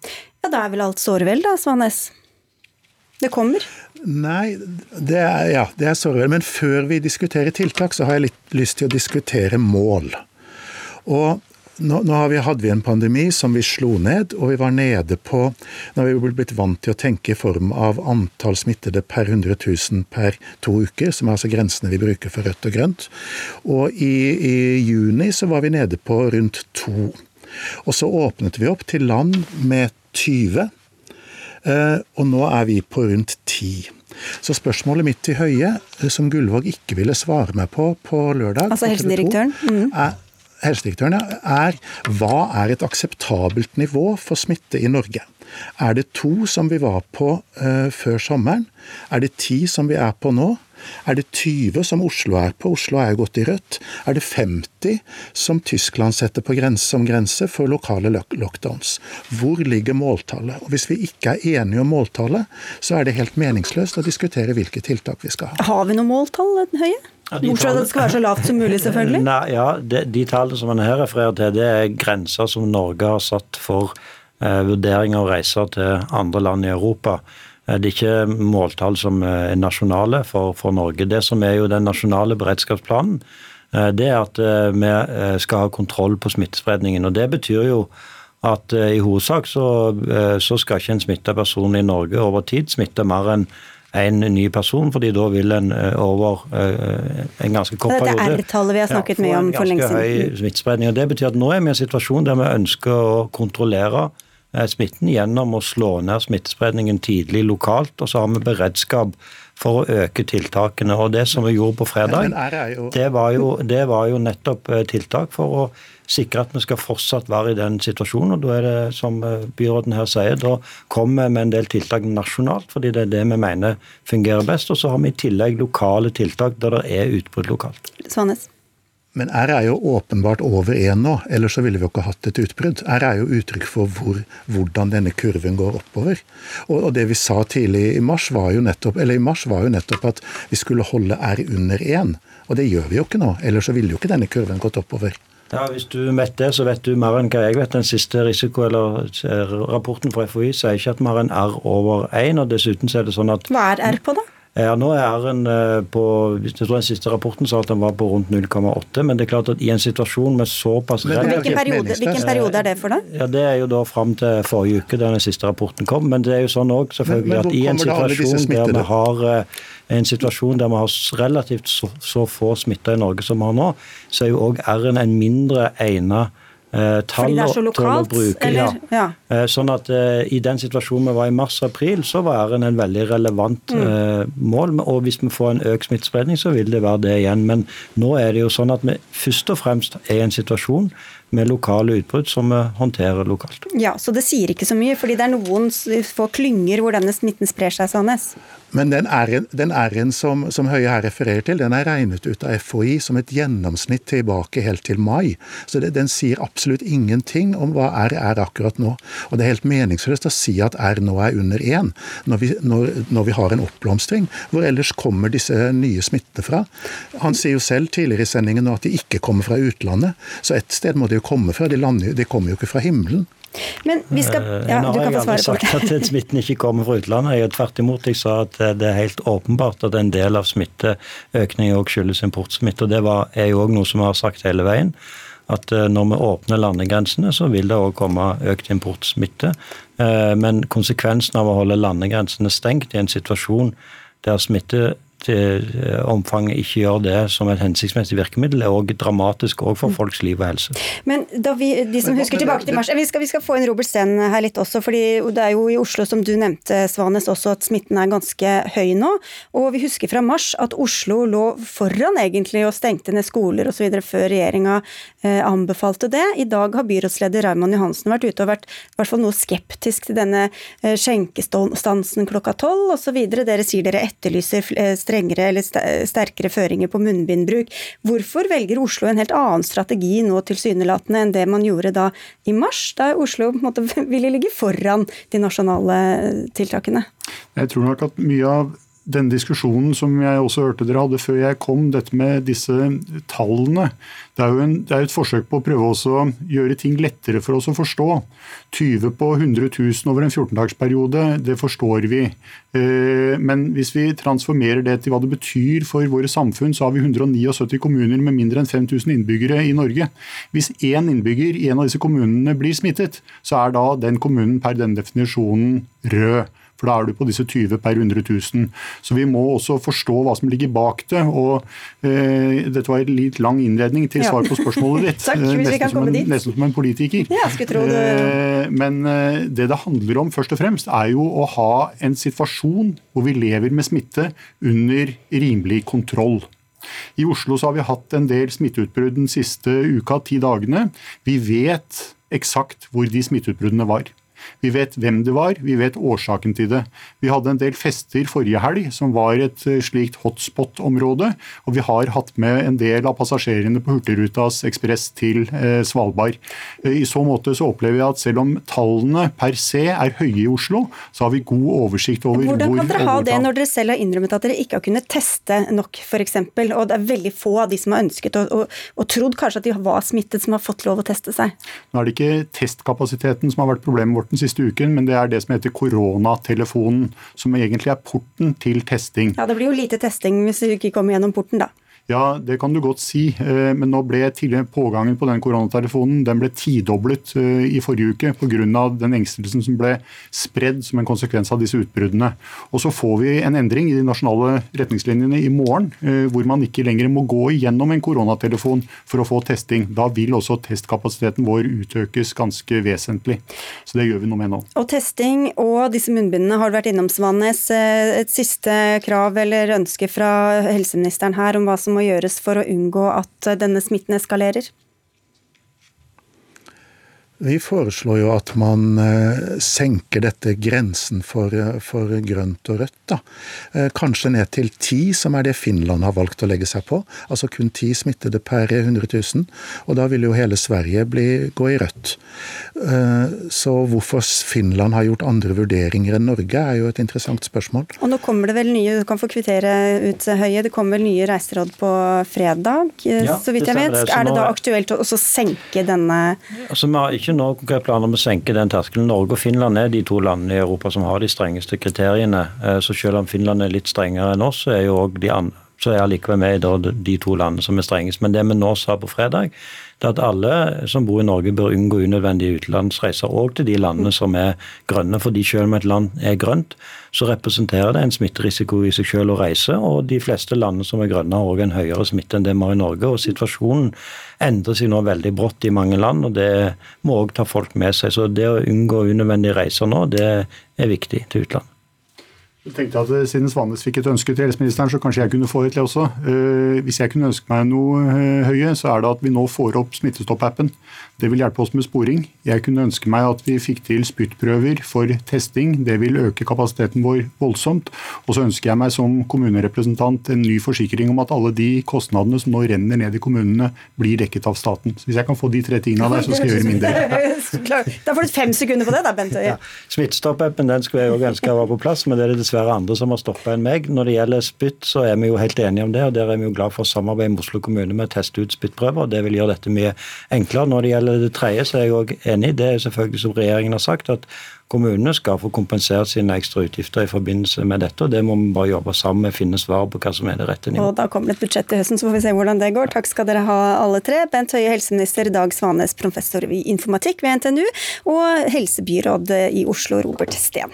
Ja, Da er vel alt såre vel da, Svanes? Det kommer? Nei, det er, ja, det er såre vel. Men før vi diskuterer tiltak, så har jeg litt lyst til å diskutere mål. Og nå, nå vi, hadde vi en pandemi som vi slo ned, og vi var nede på Nå har vi blitt vant til å tenke i form av antall smittede per 100 000 per to uker, som er altså grensene vi bruker for rødt og grønt. Og i, i juni så var vi nede på rundt to. Og så åpnet vi opp til land med 20, eh, og nå er vi på rundt 10. Så spørsmålet mitt til Høie, eh, som Gullvåg ikke ville svare meg på på lørdag Altså helsedirektøren? Mm. Er, helsedirektøren er hva er et akseptabelt nivå for smitte i Norge? Er det to som vi var på uh, før sommeren? Er det ti som vi er på nå? Er det 20 som Oslo er på? Oslo er jo gått i rødt. Er det 50 som Tyskland setter på grense, som grense for lokale lockdowns? Hvor ligger måltallet? Og Hvis vi ikke er enige om måltallet, så er det helt meningsløst å diskutere hvilke tiltak vi skal ha. Har vi noe måltall, Høie? Ja, Bortsett fra at det skal være så lavt som mulig, selvfølgelig. Nei, ja, de, de tallene som man her refererer til, det er grenser som Norge har satt for eh, vurdering av reiser til andre land i Europa. Eh, det er ikke måltall som er nasjonale for, for, Norge. Det som er jo den nasjonale beredskapsplanen, eh, det er at eh, vi skal ha kontroll på smittespredningen. og Det betyr jo at i hovedsak så, så skal ikke en smitta person i Norge over tid smitte mer enn en ny person, fordi da vil en over en ganske kort periode Dette er R-tallet vi har snakket ja, mye om for lenge siden. Høy smittespredning. og Det betyr at nå er vi i en situasjon der vi ønsker å kontrollere Eh, smitten gjennom å slå ned smittespredningen tidlig lokalt. Og så har vi beredskap for å øke tiltakene. Og det som vi gjorde på fredag, det var jo, det var jo nettopp eh, tiltak for å sikre at vi skal fortsatt være i den situasjonen. Og da er det, som eh, byråden her sier, da kommer vi med en del tiltak nasjonalt, fordi det er det vi mener fungerer best. Og så har vi i tillegg lokale tiltak der det er utbrudd lokalt. Svanes. Men R er jo åpenbart over 1 nå, ellers så ville vi jo ikke hatt et utbrudd. R er jo uttrykk for hvor, hvordan denne kurven går oppover. Og, og, det vi sa tidlig i mars, var jo nettopp, eller i mars var jo nettopp at vi skulle holde R under 1. Og det gjør vi jo ikke nå, ellers så ville jo ikke denne kurven gått oppover. Ja, Hvis du vet det, så vet du mer enn hva jeg vet. Den siste risiko- eller eh, rapporten fra FHI sier ikke at vi har en R over 1. Og dessuten så er det sånn at Hva er R på, da? Ja, nå er den eh, på jeg tror Den siste rapporten sa at den var på rundt 0,8, men det er klart at i en situasjon med såpass hvilken periode, hvilken periode, er det for deg? Ja, Det er jo da fram til forrige uke, da den siste rapporten kom. Men det er jo sånn òg, selvfølgelig, at i en situasjon der vi har eh, en situasjon der vi har relativt så, så få smitta i Norge som vi har nå, så er jo òg R-en en mindre egnet eh, tall det er så lokalt, bruke. Eller? Ja. Eh, sånn at eh, I den situasjonen vi var i mars-april, så var det en veldig relevant mm. eh, mål. Og hvis vi får en økt smittespredning, så vil det være det igjen. Men nå er det jo sånn at vi først og fremst er i en situasjon med lokale utbrudd som vi håndterer lokalt. Ja, Så det sier ikke så mye, fordi det er noen få klynger hvor denne smitten sprer seg, Sandnes? Men den R-en som, som, Høie her refererer til, den er regnet ut av FHI som et gjennomsnitt tilbake helt til mai. Så det, den sier absolutt ingenting om hva R er akkurat nå. Og det er helt meningsløst å si at R nå er under 1, når vi, når, når vi har en oppblomstring. Hvor ellers kommer disse nye smittene fra? Han sier jo selv tidligere i sendingen at de ikke kommer fra utlandet. Så et sted må de jo komme fra. De, lander, de kommer jo ikke fra himmelen. Men vi skal eh, ja, Nå har jeg aldri sagt at smitten ikke kommer fra utlandet. Jeg tvert imot jeg sa at det er helt åpenbart at en del av smitteøkningen også skyldes importsmitte. og Det var, er jo òg noe som vi har sagt hele veien. At eh, når vi åpner landegrensene, så vil det òg komme økt importsmitte. Eh, men konsekvensen av å holde landegrensene stengt i en situasjon der smitte Eh, omfanget ikke gjør det som et hensiktsmessig virkemiddel, er òg dramatisk også for mm. folks liv og helse. Men da vi, de som husker tilbake til mars, vi skal, vi skal få inn Robert Steen her litt også, fordi det er jo i Oslo, som du nevnte, Svanes, også at smitten er ganske høy nå. Og vi husker fra mars at Oslo lå foran egentlig og stengte ned skoler osv. før regjeringa eh, anbefalte det. I dag har byrådsleder Raymond Johansen vært ute og vært i hvert fall noe skeptisk til denne eh, skjenkestansen klokka tolv osv. Dere sier dere etterlyser eh, strengere eller sterkere føringer på munnbindbruk. Hvorfor velger Oslo en helt annen strategi nå tilsynelatende enn det man gjorde da i mars, da Oslo på en måte ville ligge foran de nasjonale tiltakene? Jeg tror nok at mye av den diskusjonen som jeg også hørte dere hadde før jeg kom, dette med disse tallene. Det er jo en, det er et forsøk på å prøve å gjøre ting lettere for oss å forstå. 20 på 100 000 over en 14-dagsperiode, det forstår vi. Eh, men hvis vi transformerer det til hva det betyr for våre samfunn, så har vi 179 kommuner med mindre enn 5000 innbyggere i Norge. Hvis én innbygger i en av disse kommunene blir smittet, så er da den kommunen per den definisjonen rød. For da er du på disse 20 per 100 000. Så vi må også forstå hva som ligger bak det. og eh, Dette var en litt lang innredning til svar på spørsmålet ditt. Takk, eh, nesten, som en, nesten som en politiker. Ja, eh, men eh, det det handler om først og fremst, er jo å ha en situasjon hvor vi lever med smitte under rimelig kontroll. I Oslo så har vi hatt en del smitteutbrudd den siste uka, ti dagene. Vi vet eksakt hvor de smitteutbruddene var. Vi vet hvem det var, vi vet årsaken til det. Vi hadde en del fester forrige helg som var et eh, slikt hotspot-område. Og vi har hatt med en del av passasjerene på Hurtigrutas ekspress til eh, Svalbard. Eh, I så måte så opplever jeg at selv om tallene per se er høye i Oslo, så har vi god oversikt over Hvordan hvor Hvordan kan dere ha det når dere selv har innrømmet at dere ikke har kunnet teste nok, f.eks., og det er veldig få av de som har ønsket og, og, og trodd kanskje at de var smittet, som har fått lov å teste seg? Nå er det ikke testkapasiteten som har vært problemet vårt den siste uken, men det er det som heter koronatelefonen, som egentlig er porten til testing. Ja, Det blir jo lite testing hvis du ikke kommer gjennom porten, da. Ja, det kan du godt si, eh, men nå ble pågangen på den koronatelefonen den ble tidoblet eh, i forrige uke pga. den engstelsen som ble spredd som en konsekvens av disse utbruddene. Og Så får vi en endring i de nasjonale retningslinjene i morgen, eh, hvor man ikke lenger må gå igjennom en koronatelefon for å få testing. Da vil også testkapasiteten vår utøkes ganske vesentlig. Så det gjør vi noe med nå. Og testing og disse munnbindene har vært innom, Svanes. Et siste krav eller ønske fra helseministeren her om hva som må gjøres for å unngå at denne smitten eskalerer? Vi foreslår jo at man eh, senker dette grensen for, eh, for grønt og rødt. Da. Eh, kanskje ned til ti, som er det Finland har valgt å legge seg på. Altså kun ti smittede per 100 000. Og da vil jo hele Sverige bli, gå i rødt. Så hvorfor Finland har gjort andre vurderinger enn Norge, er jo et interessant spørsmål. Og nå kommer det vel nye, du kan få kvittere ut Høie, det kommer vel nye reiseråd på fredag, ja, så vidt jeg vet. Det, er det da aktuelt å også senke denne altså, Vi har ikke ikke nå konkret planer om å senke den terskelen. Norge og Finland er de to landene i Europa som har de strengeste kriteriene. Eh, så selv om Finland er litt strengere enn oss, så er jo de andre så er allikevel med i de to landene som er strengest. Men det vi nå sa på fredag, det er at alle som bor i Norge bør unngå unødvendige utenlandsreiser, òg til de landene som er grønne. fordi selv om et land er grønt, så representerer det en smitterisiko i seg selv å reise. Og de fleste landene som er grønne har òg en høyere smitte enn det vi har i Norge. Og situasjonen endrer seg nå veldig brått i mange land, og det må òg ta folk med seg. Så det å unngå unødvendige reiser nå, det er viktig til utlandet. Jeg tenkte at eh, Siden Svanes fikk et ønske til helseministeren, så kanskje jeg kunne få et til også. Uh, hvis jeg kunne ønske meg noe uh, høye, så er det at vi nå får opp Smittestopp-appen. Det vil hjelpe oss med sporing. Jeg kunne ønske meg at vi fikk til spyttprøver for testing. Det vil øke kapasiteten vår voldsomt. Og så ønsker jeg meg som kommunerepresentant en ny forsikring om at alle de kostnadene som nå renner ned i kommunene, blir dekket av staten. Så hvis jeg kan få de tre tingene av deg, så skal jeg gjøre min del. Da får du fem sekunder på det, da, Bent Høie. Ja. Smittestopp-appen den skulle jeg òg ønske var på plass, men det er det dessverre andre som har stoppa enn meg. Når det gjelder spytt, så er vi jo helt enige om det, og der er vi jo glad for å samarbeide med Oslo kommune med å teste ut spyttprøver. Det vil gjøre dette mye enklere. Når det gjelder det tredje, så er jeg òg enig. Det er selvfølgelig som regjeringen har sagt, at kommunene skal få kompensert sine ekstra utgifter i forbindelse med dette. og Det må vi bare jobbe sammen med, finne svar på hva som er det rette nivået. Og Da kommer det et budsjett til høsten, så får vi se hvordan det går. Takk skal dere ha alle tre. Bent Høie, helseminister, Dag Svanes, professor i informatikk ved NTNU, og helsebyråd i Oslo, Robert Steen.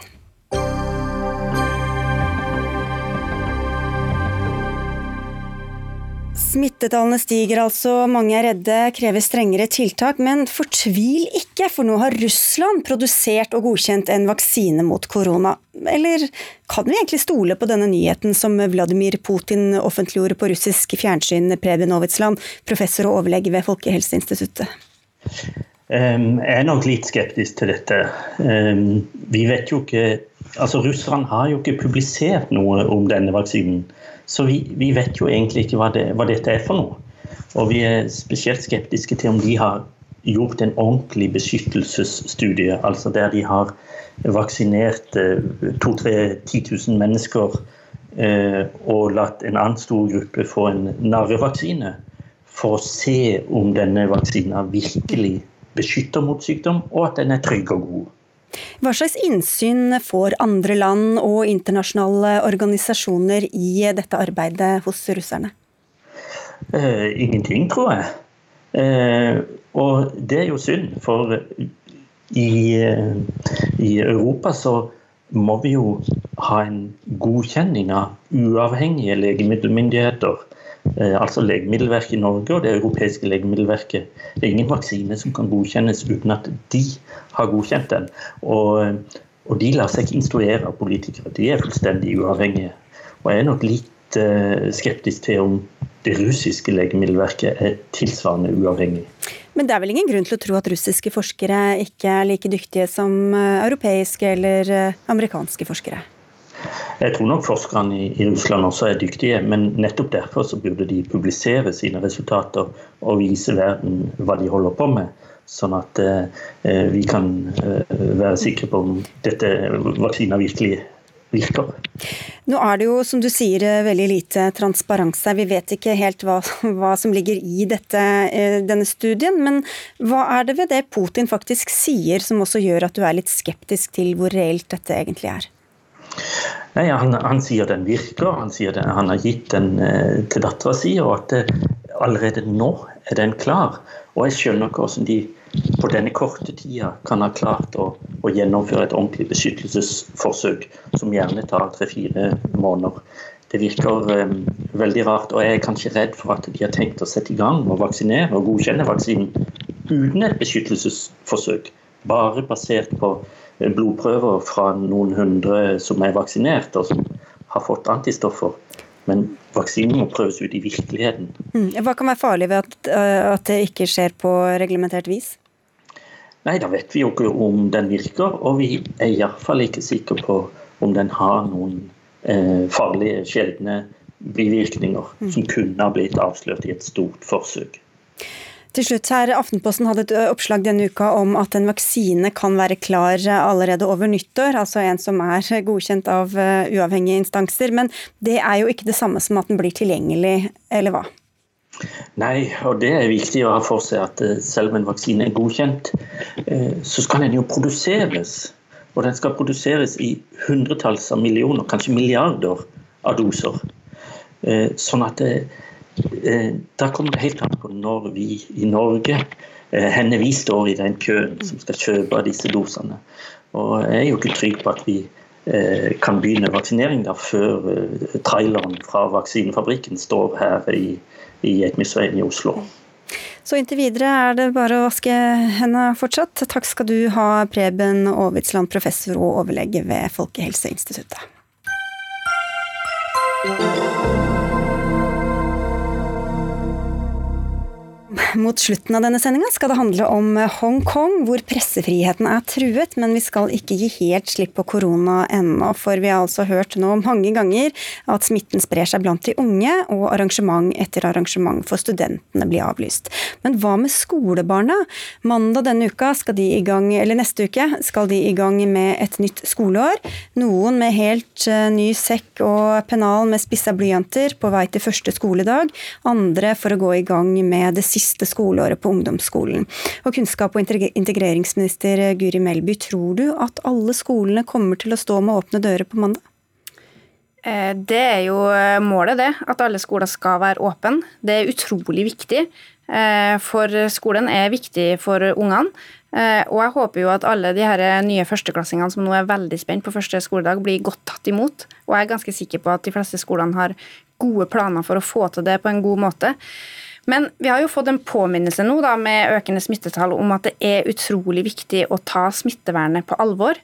Smittetallene stiger altså, mange er redde, krever strengere tiltak. Men fortvil ikke, for nå har Russland produsert og godkjent en vaksine mot korona. Eller kan vi egentlig stole på denne nyheten som Vladimir Putin offentliggjorde på russisk fjernsyn, Preben Novitsland, professor og overlege ved Folkehelseinstituttet? Jeg er nok litt skeptisk til dette. Vi vet jo ikke Altså, Russland har jo ikke publisert noe om denne vaksinen. Så vi, vi, vet jo egentlig ikke hva, det, hva, dette er for noe. Og vi er spesielt skeptiske til om de har gjort en ordentlig beskyttelsesstudie, altså der de har vaksinert eh, 2000-10 000 mennesker eh, og latt en annen stor gruppe få en narrevaksine, for å se om denne vaksina virkelig beskytter mot sykdom, og at den er trygg og god. Hva slags innsyn får andre land og internasjonale organisasjoner i dette arbeidet hos russerne? Uh, ingenting, tror jeg. Uh, og det er jo synd, for i, uh, i Europa så må vi jo ha en godkjenning av uavhengige legemiddelmyndigheter Eh, altså Legemiddelverket i Norge og det europeiske legemiddelverket. Det er ingen vaksine som kan godkjennes uten at de har godkjent den. Og, og de lar seg ikke instruere av politikere. De er fullstendig uavhengige. Og jeg er nok litt uh, skeptisk til om det russiske legemiddelverket er tilsvarende uavhengig. Men det er vel ingen grunn til å tro at russiske forskere ikke er like dyktige som eh, europeiske eller amerikanske forskere? Jeg tror nok forskerne i, Russland også er dyktige, men nettopp derfor så burde de publisere sine resultater og vise verden hva de holder på med. Sånn at eh, vi kan eh, være sikre på om dette vaksina virkelig virker. Nå er det jo, som du sier, eh, veldig lite transparense. Vi vet ikke helt hva, hva som ligger i dette, eh, denne studien. Men hva er det ved det Putin faktisk sier som også gjør at du er litt skeptisk til hvor reelt dette egentlig er? Nei, han, han, sier den virker, han sier den, han har gitt den eh, til dattera si, og at det, allerede nå er den klar. Og jeg skjønner ikke hvordan de på denne korte tida kan ha klart å, å gjennomføre et ordentlig beskyttelsesforsøk, som gjerne tar tre-fire måneder. Det virker eh, veldig rart, og jeg er kanskje redd for at de har tenkt å sette i gang og vaksinere og godkjenne vaksinen uten et beskyttelsesforsøk, bare basert på blodprøver fra noen hundre som er vaksinert og som har fått antistoffer. Men vaksinen må prøves ut i virkeligheten. Mm. Hva kan være farlig ved at, eh, at det ikke skjer på reglementert vis? Nei, Da vet vi jo ikke om den virker, og vi er iallfall ikke sikre på om den har noen eh, farlige, sjeldne bivirkninger mm. som kunne ha blitt avslørt i et stort forsøk. Til slutt her, Aftenposten hadde et oppslag denne uka om at en vaksine kan være klar allerede over nyttår, altså en som er godkjent av uavhengige instanser. Men det er jo ikke det samme som at den blir tilgjengelig, eller hva? Nei, og det er viktig å ha for seg at selv om en vaksine er godkjent, så skal den jo produseres. Og den skal produseres i hundretalls av millioner, kanskje milliarder av doser. Sånn at det da kommer det helt an på når vi i Norge eh, henne vi står i den køen som skal kjøpe disse dosene. Og jeg er jo ikke trygg på at vi eh, kan begynne vaksinering da før traileren fra vaksinefabrikken står her i, i Etmisveien i Oslo. Så inntil videre er det bare å vaske hendene fortsatt. Takk skal du ha, Preben Aavitsland, professor og overlege ved Folkehelseinstituttet. Mot slutten av denne sendinga skal det handle om Hongkong, hvor pressefriheten er truet. Men vi skal ikke gi helt slipp på korona ennå, for vi har altså hørt nå mange ganger at smitten sprer seg blant de unge, og arrangement etter arrangement for studentene blir avlyst. Men hva med skolebarna? Mandag denne uka skal de i gang, eller neste uke skal de i gang med et nytt skoleår. Noen med helt eh, ny sekk og pennal med spissa blyanter på vei til første skoledag. Andre for å gå i gang med det siste siste skoleåret på ungdomsskolen. Og kunnskap- og integreringsminister Guri Melby, tror du at alle skolene kommer til å stå med åpne dører på mandag? Eh, det er jo eh, målet, det. At alle skoler skal være åpne. Det er utrolig viktig. Eh, for skolen er viktig for ungene. Og jeg håper jo at alle de her nye førsteklassingene som nå er veldig spent på første skoledag, blir godt tatt imot. Og jeg er ganske sikker på at de fleste skolene har gode planer for å få til det på en god måte. Men vi har jo fått en påminnelse nå da, med økende smittetall om at det er utrolig viktig å ta smittevernet på alvor.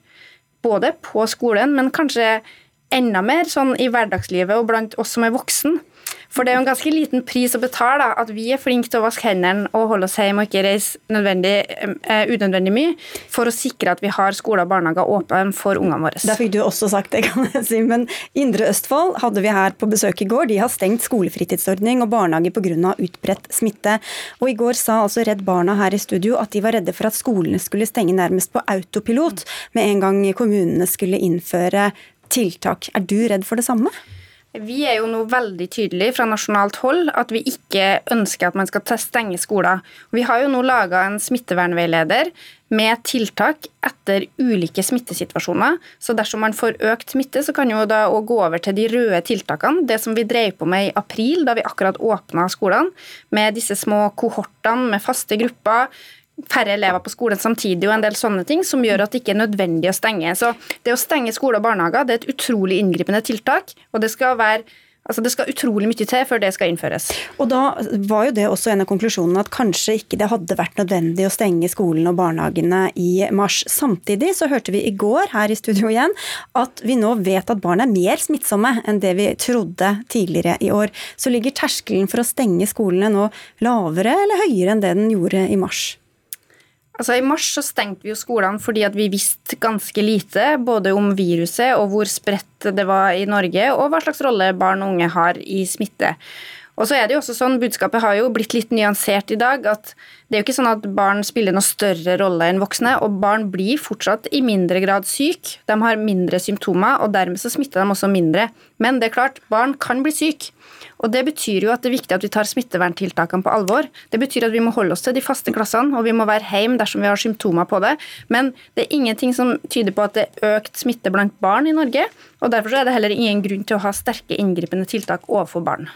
Både på skolen, men kanskje enda mer sånn i hverdagslivet og blant oss som er voksen. For det er jo en ganske liten pris å betale at vi er flinke til å vaske hendene og holde oss hjemme og ikke reise uh, unødvendig mye, for å sikre at vi har skoler og barnehager åpne for ungene våre. Da fikk du også sagt det, kan jeg si. Men Indre Østfold hadde vi her på besøk i går. De har stengt skolefritidsordning og barnehage pga. utbredt smitte. Og i går sa altså Redd Barna her i studio at de var redde for at skolene skulle stenge nærmest på autopilot med en gang kommunene skulle innføre tiltak. Er du redd for det samme? Vi er jo nå veldig tydelige fra nasjonalt hold at vi ikke ønsker at man skal stenge skoler. Vi har jo nå laga en smittevernveileder med tiltak etter ulike smittesituasjoner. Så dersom man får økt smitte, så kan jo da òg gå over til de røde tiltakene. Det som vi drev på med i april, da vi akkurat åpna skolene. Med disse små kohortene med faste grupper færre elever på skolen samtidig og en del sånne ting som gjør at det ikke er nødvendig å stenge. Så det å stenge skole og barnehager det er et utrolig inngripende tiltak. og det skal være Altså Det skal utrolig mye til før det skal innføres. Og Da var jo det også en av konklusjonene at kanskje ikke det hadde vært nødvendig å stenge skolen og barnehagene i mars. Samtidig så hørte vi i går her i studio igjen at vi nå vet at barn er mer smittsomme enn det vi trodde tidligere i år. Så ligger terskelen for å stenge skolene nå lavere eller høyere enn det den gjorde i mars? Altså, I mars så stengte vi jo skolene fordi at vi visste ganske lite både om viruset og hvor spredt det var i Norge, og hva slags rolle barn og unge har i smitte. Og så er det jo også sånn, Budskapet har jo blitt litt nyansert i dag. at Det er jo ikke sånn at barn spiller noe større rolle enn voksne. Og barn blir fortsatt i mindre grad syke. De har mindre symptomer, og dermed så smitter de også mindre. Men det er klart, barn kan bli syke. Og Det betyr jo at det er viktig at vi tar smitteverntiltakene på alvor. Det betyr at vi må holde oss til de faste klassene, og vi må være hjemme dersom vi har symptomer på det. Men det er ingenting som tyder på at det er økt smitte blant barn i Norge. og Derfor er det heller ingen grunn til å ha sterke inngripende tiltak overfor barn.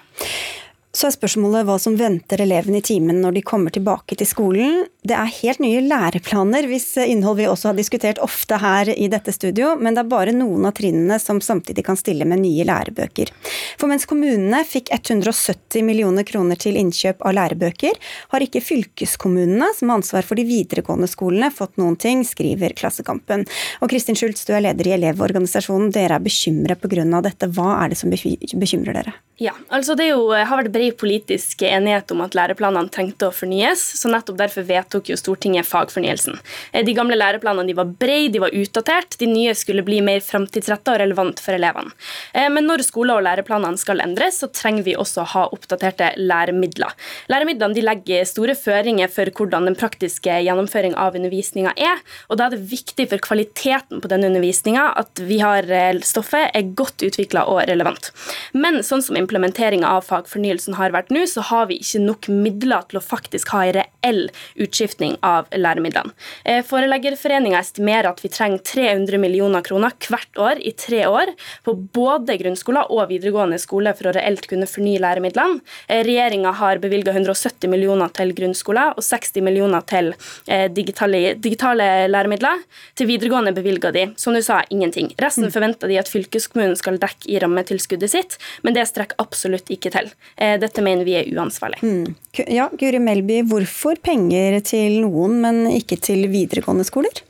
Så er spørsmålet hva som venter elevene i timen når de kommer tilbake til skolen. Det er helt nye læreplaner, hvis innhold vi også har diskutert ofte her i dette studio, men det er bare noen av trinnene som samtidig kan stille med nye lærebøker. For mens kommunene fikk 170 millioner kroner til innkjøp av lærebøker, har ikke fylkeskommunene, som har ansvar for de videregående skolene, fått noen ting, skriver Klassekampen. Og Kristin Schultz, du er leder i Elevorganisasjonen. Dere er bekymret pga. dette. Hva er det som bekymrer dere? Ja, altså Det jo, har vært bred politisk enighet om at læreplanene trengte å fornyes. så Nettopp derfor vedtok jo Stortinget fagfornyelsen. Eh, de gamle læreplanene de var brede, de var utdatert. De nye skulle bli mer framtidsretta og relevant for elevene. Eh, men når skoler og læreplanene skal endres, så trenger vi også å ha oppdaterte læremidler. Læremidlene de legger store føringer for hvordan den praktiske gjennomføring av undervisninga er. og Da er det viktig for kvaliteten på denne undervisninga at vi har eh, stoffet er godt utvikla og relevant. Men sånn som implementeringa av fagfornyelsen har vært nå, så har vi ikke nok midler til å faktisk ha en reell utskiftning av læremidlene. Eh, Foreleggerforeninga estimerer at vi trenger 300 millioner kroner hvert år i tre år på både grunnskoler og videregående skole for å reelt kunne fornye læremidlene. Eh, Regjeringa har bevilga 170 millioner til grunnskoler og 60 millioner til eh, digitale, digitale læremidler. Til videregående bevilga de, som du sa, ingenting. Resten mm. forventer de at fylkeskommunen skal dekke i rammetilskuddet sitt, men det strekker absolutt ikke til. Eh, dette mener vi er uansvarlig. Mm. Ja, Guri Melby, hvorfor penger til noen, men ikke til videregående skoler?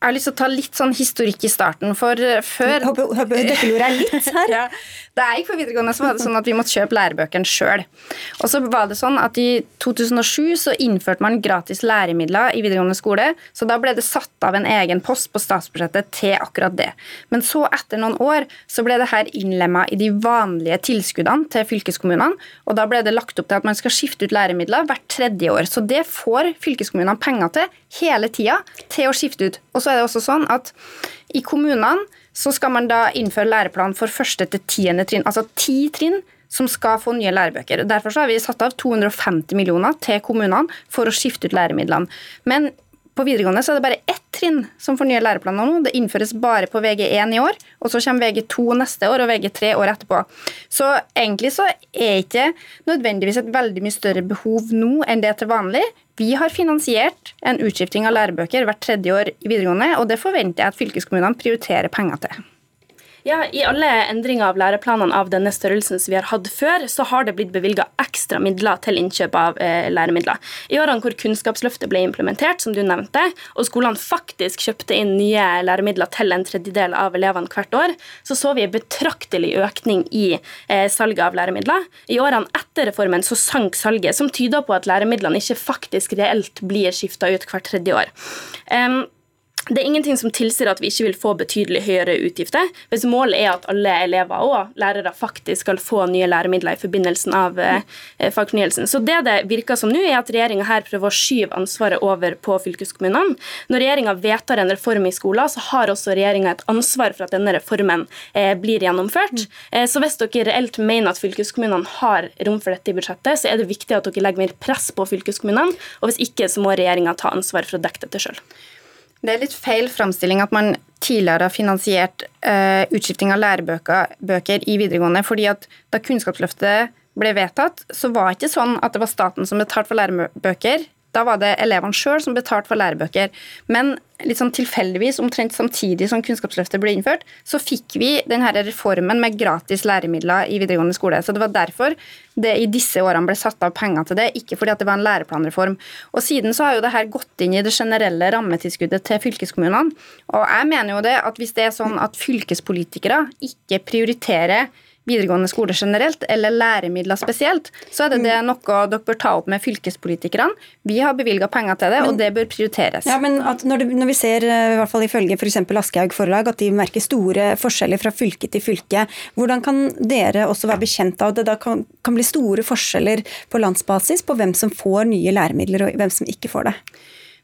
Jeg har lyst til å ta litt sånn historikk i starten, for før Håper, håper Dette lurer jeg litt her. ja. Da jeg gikk på videregående, så var det sånn at vi måtte kjøpe lærebøkene sjøl. Og så var det sånn at i 2007 så innførte man gratis læremidler i videregående skole, så da ble det satt av en egen post på statsbudsjettet til akkurat det. Men så, etter noen år, så ble det her innlemma i de vanlige tilskuddene til fylkeskommunene, og da ble det lagt opp til at man skal skifte ut læremidler hvert tredje år. Så det får fylkeskommunene penger til hele tida til å skifte ut. Og så er det også sånn at i kommunene så skal man da innføre læreplan for første til tiende trinn, altså ti trinn som skal få nye lærebøker. Derfor har vi satt av 250 millioner til kommunene for å skifte ut læremidlene. Men på videregående så er det bare ett trinn som får nye læreplaner nå. Det innføres bare på VG1 i år, og så kommer VG2 neste år og VG3 år etterpå. Så egentlig så er ikke nødvendigvis et veldig mye større behov nå enn det til vanlig. Vi har finansiert en utskifting av lærebøker hvert tredje år i videregående, og det forventer jeg at fylkeskommunene prioriterer penger til. Ja, I alle endringer av læreplanene av denne størrelsen som vi har hatt før, så har det blitt bevilga ekstra midler til innkjøp av eh, læremidler. I årene hvor Kunnskapsløftet ble implementert, som du nevnte, og skolene faktisk kjøpte inn nye læremidler til en tredjedel av elevene hvert år, så så vi en betraktelig økning i eh, salget av læremidler. I årene etter reformen så sank salget, som tyder på at læremidlene ikke faktisk reelt blir skifta ut hvert tredje år. Um, det er ingenting som tilsier at vi ikke vil få betydelig høyere utgifter, hvis målet er at alle elever og lærere faktisk skal få nye læremidler i forbindelsen av eh, fagfornyelsen. Så det det virker som nå, er at regjeringa her prøver å skyve ansvaret over på fylkeskommunene. Når regjeringa vedtar en reform i skolen, så har også regjeringa et ansvar for at denne reformen eh, blir gjennomført. Eh, så hvis dere reelt mener at fylkeskommunene har rom for dette i budsjettet, så er det viktig at dere legger mer press på fylkeskommunene, og hvis ikke, så må regjeringa ta ansvar for å dekke dette sjøl. Det er litt feil framstilling at man tidligere har finansiert uh, utskifting av lærebøker i videregående. fordi at Da Kunnskapsløftet ble vedtatt, så var det ikke sånn at det var staten som betalte for lærebøker. Da var det elevene sjøl som betalte for lærebøker. Men litt sånn tilfeldigvis, omtrent samtidig som Kunnskapsløftet ble innført, så fikk vi denne reformen med gratis læremidler i videregående skole. Så det var derfor det i disse årene ble satt av penger til det, ikke fordi det var en læreplanreform. Og Siden så har jo det her gått inn i det generelle rammetilskuddet til fylkeskommunene. Og jeg mener jo det at hvis det er sånn at fylkespolitikere ikke prioriterer videregående skole generelt, eller læremidler spesielt, så er det, det noe dere bør ta opp med fylkespolitikerne. Vi har bevilga penger til det, og det bør prioriteres. Ja, men når, det, når, vi ser, i hvert fall ifølge f.eks. For Aschehoug forlag, at de merker store forskjeller fra fylke til fylke, hvordan kan dere også være bekjent av at det da kan, kan bli store forskjeller på landsbasis på hvem som får nye læremidler, og hvem som ikke får det?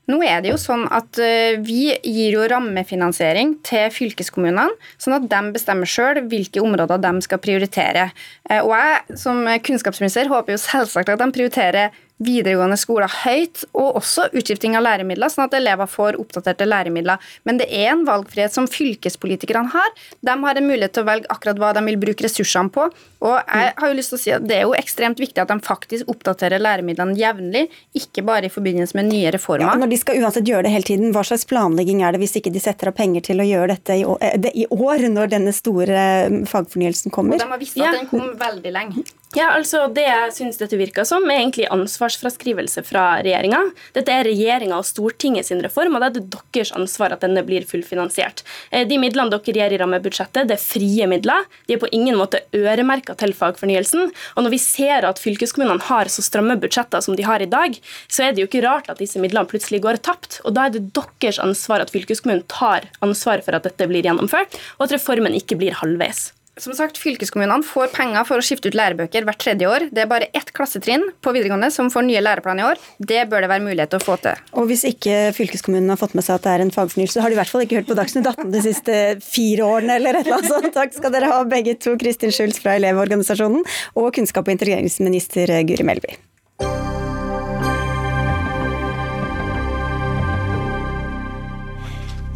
Nå er det jo sånn at eh, Vi gir jo rammefinansiering til fylkeskommunene, sånn at de bestemmer sjøl hvilke områder de skal prioritere. Eh, og Jeg som kunnskapsminister håper jo selvsagt at de prioriterer videregående skoler høyt, og også utskifting av læremidler, sånn at elever får oppdaterte læremidler. Men det er en valgfrihet som fylkespolitikerne har. De har en mulighet til å velge akkurat hva de vil bruke ressursene på. Og jeg har jo lyst til å si at Det er jo ekstremt viktig at de faktisk oppdaterer læremidlene jevnlig, ikke bare i forbindelse med nye reformer. Ja, når de skal uansett gjøre det hele tiden, hva slags planlegging er det hvis ikke de setter av penger til å gjøre dette i år, eh, år når denne store eh, fagfornyelsen kommer? Og de har visst at den kom veldig lenge. Ja, altså Det jeg syns dette virker som, er egentlig ansvarsfraskrivelse fra regjeringa. Dette er regjeringa og Stortinget sin reform, og det er det deres ansvar at denne blir fullfinansiert. Eh, de midlene dere gir i rammebudsjettet, det er frie midler. De er på ingen måte øremerka til fagfornyelsen. Og når vi ser at fylkeskommunene har så stramme budsjetter som de har i dag, så er det jo ikke rart at disse midlene plutselig går tapt. Og da er det deres ansvar at fylkeskommunen tar ansvar for at dette blir gjennomført, og at reformen ikke blir halvveis. Som sagt, Fylkeskommunene får penger for å skifte ut lærebøker hvert tredje år. Det er bare ett klassetrinn på videregående som får nye læreplaner i år. Det bør det være mulighet til å få til. Og Hvis ikke fylkeskommunen har fått med seg at det er en fagfornyelse, har de i hvert fall ikke hørt på Dagsnytt 18 de siste fire årene eller et eller annet sånt. Takk skal dere ha begge to, Kristin Schulz fra Elevorganisasjonen og kunnskap- og integreringsminister Guri Melby.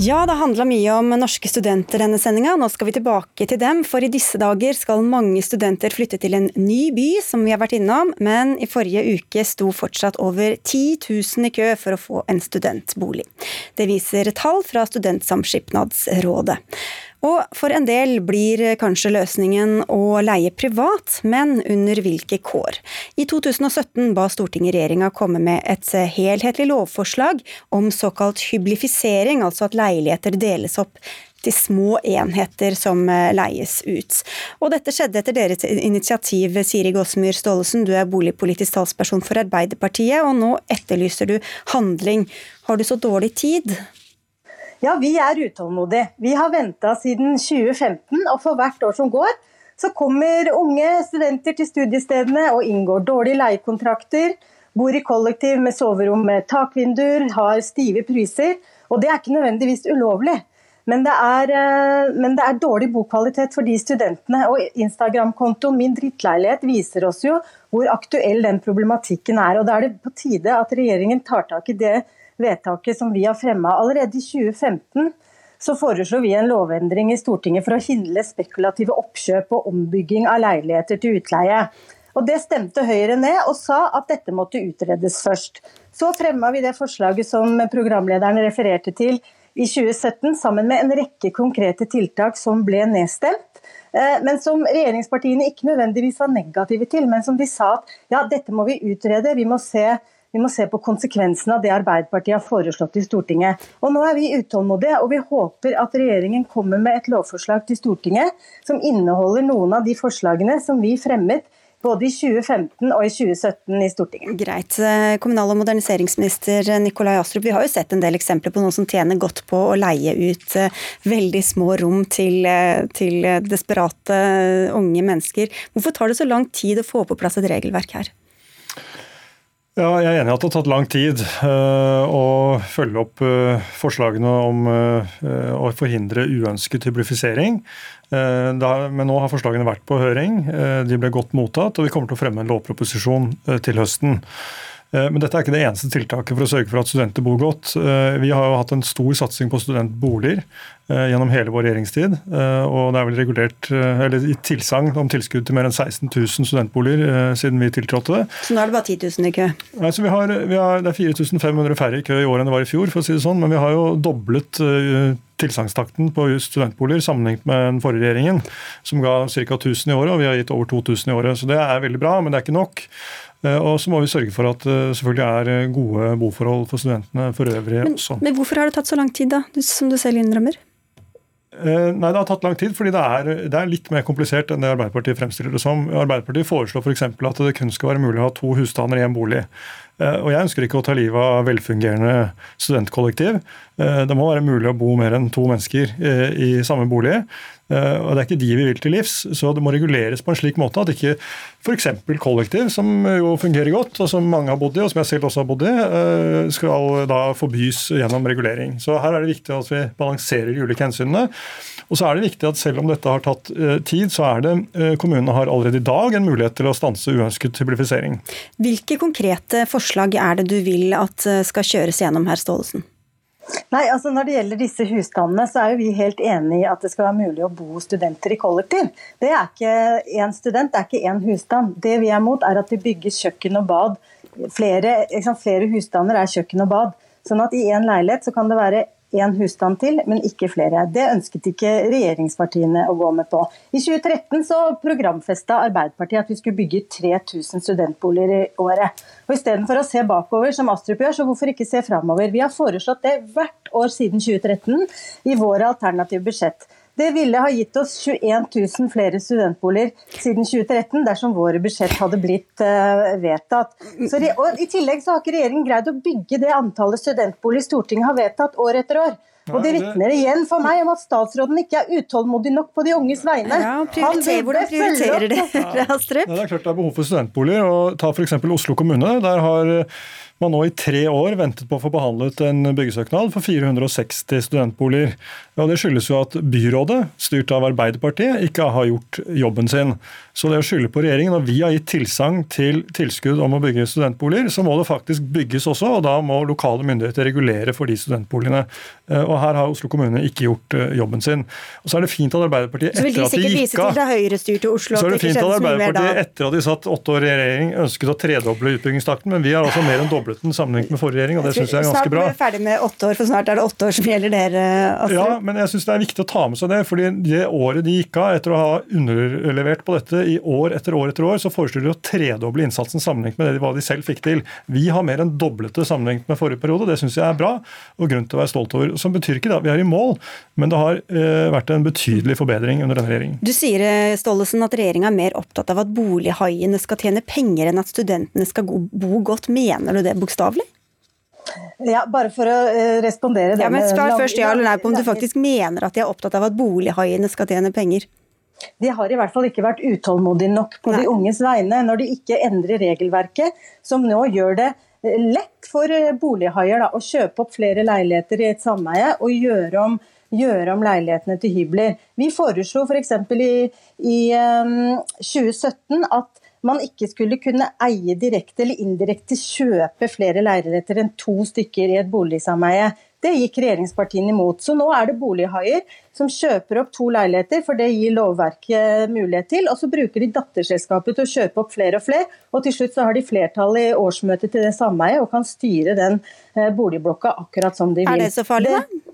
Ja, det handla mye om norske studenter denne sendinga. Nå skal vi tilbake til dem, for i disse dager skal mange studenter flytte til en ny by, som vi har vært innom, men i forrige uke sto fortsatt over 10 000 i kø for å få en studentbolig. Det viser tall fra Studentsamskipnadsrådet. Og for en del blir kanskje løsningen å leie privat, men under hvilke kår? I 2017 ba Stortinget regjeringa komme med et helhetlig lovforslag om såkalt hyblifisering, altså at leiligheter deles opp til små enheter som eh, leies ut. Og dette skjedde etter deres initiativ, Siri Gåsemyr Staalesen, du er boligpolitisk talsperson for Arbeiderpartiet, og nå etterlyser du handling. Har du så dårlig tid? Ja, vi er utålmodige. Vi har venta siden 2015, og for hvert år som går, så kommer unge studenter til studiestedene og inngår dårlige leiekontrakter, bor i kollektiv med soverom med takvinduer, har stive priser. Og det er ikke nødvendigvis ulovlig. Men det, er, eh, men det, er, dårlig bokvalitet for de studentene. Og Instagram-kontoen Min drittleilighet viser oss jo hvor aktuell den problematikken er. Og Da er det på tide at regjeringen tar tak i det vedtaket som vi har fremma. Allerede i 2015 så foreslo vi en lovendring i Stortinget for å hindre spekulative oppkjøp og ombygging av leiligheter til utleie. Og Det stemte Høyre ned, og sa at dette måtte utredes først. Så fremma vi det forslaget som programlederen refererte til i 2017 sammen med en rekke konkrete tiltak som ble nedstemt. Eh, men som regjeringspartiene ikke nødvendigvis var negative til, men som de sa at ja, dette må vi utrede. Vi må se, vi må se på konsekvensene av det Arbeiderpartiet har foreslått i Stortinget. Og Nå er vi utålmodige, og vi håper at regjeringen kommer med et lovforslag til Stortinget som inneholder noen av de forslagene som vi fremmet både i 2015 og i 2017 i Stortinget. Greit. Kommunal- og moderniseringsminister Nikolai Astrup, vi har jo sett en del eksempler på noen som tjener godt på å leie ut eh, veldig små rom til, eh, til desperate unge mennesker. Hvorfor tar det så lang tid å få på plass et regelverk her? Ja, jeg er enig i at det har tatt lang tid uh, å følge opp uh, forslagene om uh, å forhindre uønsket hyblifisering. men nå har forslagene vært på høring, de ble godt mottatt, og vi kommer til å fremme en lovproposisjon til høsten. Eh, men dette er ikke det eneste tiltaket for å sørge for at studenter bor godt. Eh, vi har jo hatt en stor satsing på studentboliger eh, gjennom hele vår regjeringstid. Og det er vel regulert, eller gitt tilsagn om tilskudd til mer enn 16 000 studentboliger siden vi tiltrådte. Så nå er det bare 10 000 i kø? Nei, så vi har, vi har, Det er 4500 færre i kø i år enn det var i fjor, for å si det sånn. Men vi har jo doblet tilsagnstakten på studentboliger sammenlignet med den forrige regjeringen, som ga ca. 1000 i året, og vi har gitt over 2000 i året. Så det er veldig bra, men det er ikke nok. Eh, og så må vi sørge for at det eh, selvfølgelig er eh, gode boforhold for studentene for øvrig men, også. Men hvorfor har det tatt så lang tid, da, som du selv innrømmer? Nei, Det har tatt lang tid, fordi det er, det er, litt mer komplisert enn det Arbeiderpartiet fremstiller det som. Arbeiderpartiet foreslår f.eks. For at det kun skal være mulig å ha to husstander i en bolig. Og Jeg ønsker ikke å ta livet av velfungerende studentkollektiv. Det må være mulig å bo mer enn to mennesker i samme bolig. Eh, og Det er ikke de vi vil til livs, så det må reguleres på en slik måte at ikke f.eks. kollektiv, som jo fungerer godt, og som mange har bodd i, og som jeg selv også har bodd i, eh, skal da forbys gjennom regulering. Så Her er det viktig at vi balanserer de ulike hensynene. Og så er det viktig at Selv om dette har tatt eh, tid, så er det kommunene har allerede i dag en mulighet til å stanse uønsket hyblifisering. Hvilke konkrete forslag er det du vil at skal kjøres gjennom her, Staalesen? Nei, altså Når det gjelder disse husstandene, så er jo vi helt enig i at det skal være mulig å bo studenter i kollektiv. Det er ikke én student, det er ikke én husstand. Det vi er mot, er at vi bygger kjøkken og bad. Flere, flere husstander er kjøkken og bad. Sånn at i én leilighet så kan det være én husstand til, men ikke flere. Det ønsket ikke regjeringspartiene å gå med på. I 2013 så programfesta Arbeiderpartiet at vi skulle bygge 3000 studentboliger i året. Og Istedenfor å se bakover, som Astrup gjør, så hvorfor ikke se framover? Vi har foreslått det hvert år siden 2013 i våre alternative budsjett. Det ville ha gitt oss 21 000 flere studentboliger siden 2013 dersom våre budsjett hadde blitt uh, vedtatt. Så, og I tillegg så har ikke regjeringen greid å bygge det antallet studentboliger Stortinget har vedtatt år etter år. Og Det vitner igjen for meg om at statsråden ikke er utålmodig nok på de unges vegne. Ja, prioriter, hvordan prioriterer dere, Astrup? Ja, det er klart det er behov for studentboliger. og Ta f.eks. Oslo kommune. Der har man nå i tre år ventet på å få behandlet en byggesøknad for 460 studentboliger. Og Det skyldes jo at byrådet, styrt av Arbeiderpartiet, ikke har gjort jobben sin. Så det å skylde på regjeringen, når vi har gitt tilsagn til tilskudd om å bygge studentboliger, så må det faktisk bygges også, og da må lokale myndigheter regulere for de studentboligene. Eh, og her har Oslo kommune ikke gjort jobben sin. Og Så er det fint at Arbeiderpartiet etter at de gikk av Så vil de sikkert vise til det høyrestyrte Oslo så er det fint at Arbeiderpartiet etter at de satt åtte år i regjering ønsket å tredoble utbyggingstakten, men vi har altså mer enn doblet den sammenlignet med forrige regjering, og det syns jeg er ganske bra. Snart blir vi ferdig med åtte år, for snart er det åtte år som gjelder dere, Astrid. Ja, men jeg syns det er viktig å ta med seg det. fordi det året de gikk av, etter å ha underlevert på dette i år etter år etter år, så foreslo de å tredoble innsatsen sammenlignet med det hva de selv fikk til. Vi har mer enn doblet det sammenlignet med forrige periode. Det syns jeg er bra og grunn til å være stolt over. Som betyr ikke at vi er i mål, men det har eh, vært en betydelig forbedring under denne regjeringen. Du sier eh, Stollesen, at regjeringa er mer opptatt av at bolighaiene skal tjene penger enn at studentene skal bo godt. Mener du det bokstavelig? Ja, bare for å uh, respondere ja, men Spør først ja eller nei på om du faktisk mener at de er opptatt av at bolighaiene skal tjene penger. De har i hvert fall ikke vært utålmodige nok på nei. de unges vegne når de ikke endrer regelverket, som nå gjør det eh, lett for bolighaier da, å kjøpe opp flere leiligheter i et sameie og gjøre om, gjøre om leilighetene til hybler. Vi foreslo f.eks. i, i um, 2017 at man ikke skulle kunne eie direkte eller indirekte kjøpe flere leiligheter enn to stykker i et boligsameie. Det gikk regjeringspartiene imot. Så nå er det bolighaier som kjøper opp to leiligheter, for det gir lovverket mulighet til. Og så bruker de datterselskapet til å kjøpe opp flere og flere. Og til slutt så har de flertall i årsmøtet til det sameiet og kan styre den eh, boligblokka akkurat som de vil. Er det så farlig, da?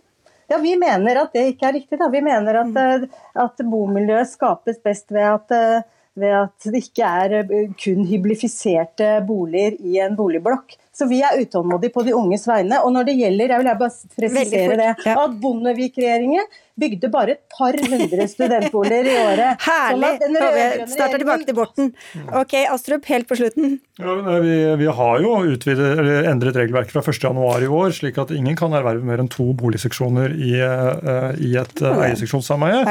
Ja, Vi mener at det ikke er riktig. Da. Vi mener at, eh, at bomiljøet skapes best ved at eh, ved at det ikke er eh, kun hyblifiserte boliger i en boligblokk. Så vi er utålmodige på de unges vegne. Og når det gjelder, jeg vil bare presisere det, at Bondevik-regjeringen bygde bare et par hundre studentboliger i året. Herlig! Vi starter tilbake til Borten. Ok, Astrup, helt på slutten. Ja, vi, vi, har jo utvidet, endret regelverket fra 1.1 i år, slik at ingen kan erverve mer enn to boligseksjoner i, uh, i et uh, eierseksjonssameie.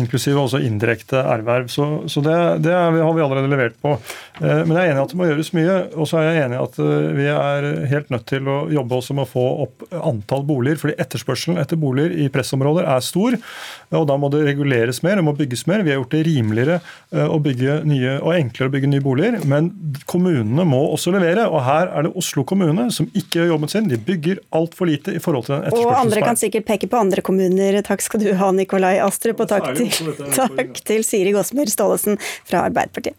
Inklusive også indirekte erverv. Så, så det, det har vi allerede levert på. Men jeg er enig i at det må gjøres mye. Og så er jeg enig i at vi er helt nødt til å jobbe også med å få opp antall boliger. fordi etterspørselen etter boliger i pressområder er stor. og Da må det reguleres mer, det må bygges mer. Vi har gjort det rimeligere eh, å bygge nye, og enklere å bygge nye boliger. Men kommunene må også levere. og Her er det Oslo kommune som ikke gjør jobben sin. De bygger altfor lite i forhold til den etterspørselen. Og andre kan sikkert peke på andre kommuner. Takk skal du ha, Nikolai Astrup. Og takk til, takk til Siri Gåsmyr Staalesen fra Arbeiderpartiet.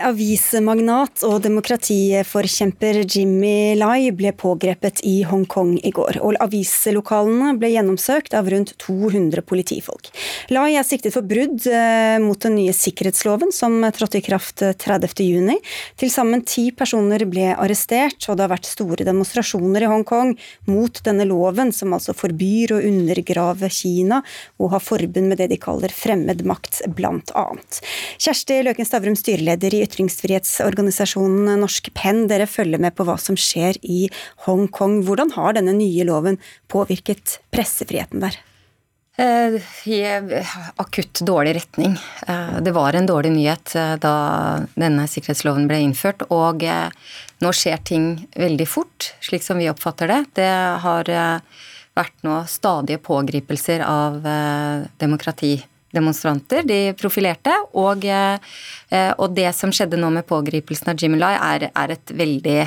Avismagnat og demokratiforkjemper Jimmy Lai ble pågrepet i Hongkong i går, og avislokalene ble gjennomsøkt av rundt 200 politifolk. Lai er siktet for brudd eh, mot den nye sikkerhetsloven som trådte i kraft 30.6. Til sammen ti personer ble arrestert, og det har vært store demonstrasjoner i Hongkong mot denne loven, som altså forbyr å undergrave Kina og ha forbund med det de kaller fremmed makt, blant annet. Kjersti Løken Stavrum, styreleder i ytringsfrihetsorganisasjonen Norsk Penn. Dere følger med på hva som skjer i Hongkong. Hvordan har denne nye loven påvirket pressefriheten der? Eh, I akutt dårlig retning. Eh, det var en dårlig nyhet eh, da denne sikkerhetsloven ble innført. Og nå skjer ting veldig fort, slik som vi oppfatter det. Det har vært nå stadige pågripelser av demokrati demonstranter, de profilerte. Og, eh, og, det som skjedde nå med pågripelsen av Jimmy Lai, er, er et veldig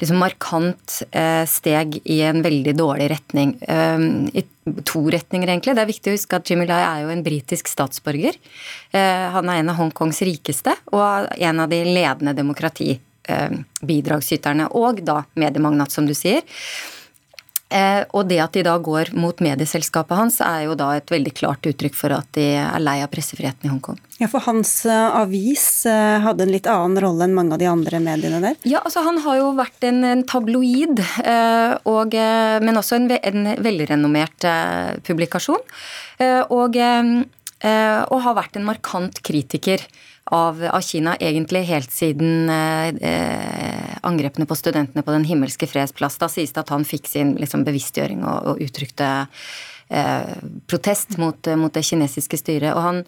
liksom, markant eh, steg i en veldig dårlig retning. Eh, I to retninger, egentlig. Det er viktig å huske at Jimmy Lai er jo en britisk statsborger. Han er en av Hongkongs rikeste og en av de ledende demokratibidragsyterne. Og da mediemagnat, som du sier. Eh, og det at de da går mot medieselskapet hans, er jo da et veldig klart uttrykk for at de er lei av pressefriheten i Hongkong. Ja, For hans uh, avis uh, hadde en litt annen rolle enn mange av de andre mediene der? Ja, altså han har jo vært en, en tabloid, og, men også en, en velrenommert publikasjon. Og, og, har vært en markant kritiker av, av Kina egentlig helt siden eh, angrepene på studentene på Den himmelske freds plass. Da sies det at han fikk sin liksom, bevisstgjøring og, og uttrykte eh, protest mot, mot, det kinesiske styret. Og han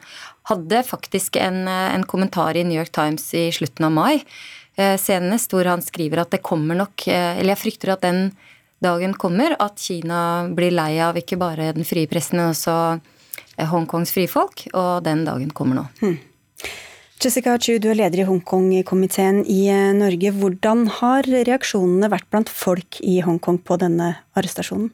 hadde faktisk en, en, kommentar i New York Times i slutten av mai eh, senest hvor han skriver at det kommer nok eh, Eller jeg frykter at den dagen kommer at Kina blir lei av ikke bare den frie pressen, men også eh, Hongkongs frifolk, og den dagen kommer nå. Hmm. Jessica Chu, du er leder i Hongkong-komiteen i Norge. Hvordan har reaksjonene vært blant folk i Hongkong på denne arrestasjonen?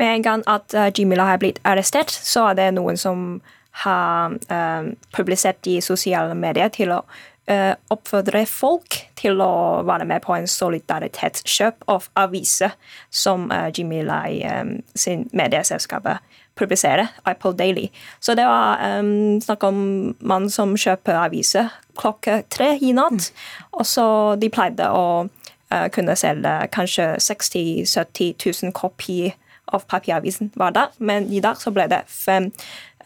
Med en gang at Jimmy La har blitt arrestert, så er det noen som har uh, publisert i sosiale medier til å uh, oppfordre folk til å være med på en solidaritetskjøp av aviser som uh, Jimmy Lai um, sin medieselskap publiserer, Apple Daily. Så det var um, snakk om mann som kjøper aviser klokka tre i natt. Mm. Og så de pleide å uh, kunne selge kanskje 60 000-70 000 kopier av papiravisen hver dag, men i dag så ble det fem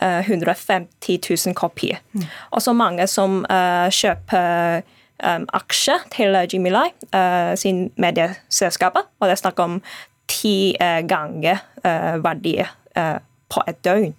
150 000 kopier. Mm. Og så mange som uh, kjøper um, aksjer til Jimmy Lai uh, sin medieselskap. Og det er snakk om ti uh, ganger uh, verdier på et døgn.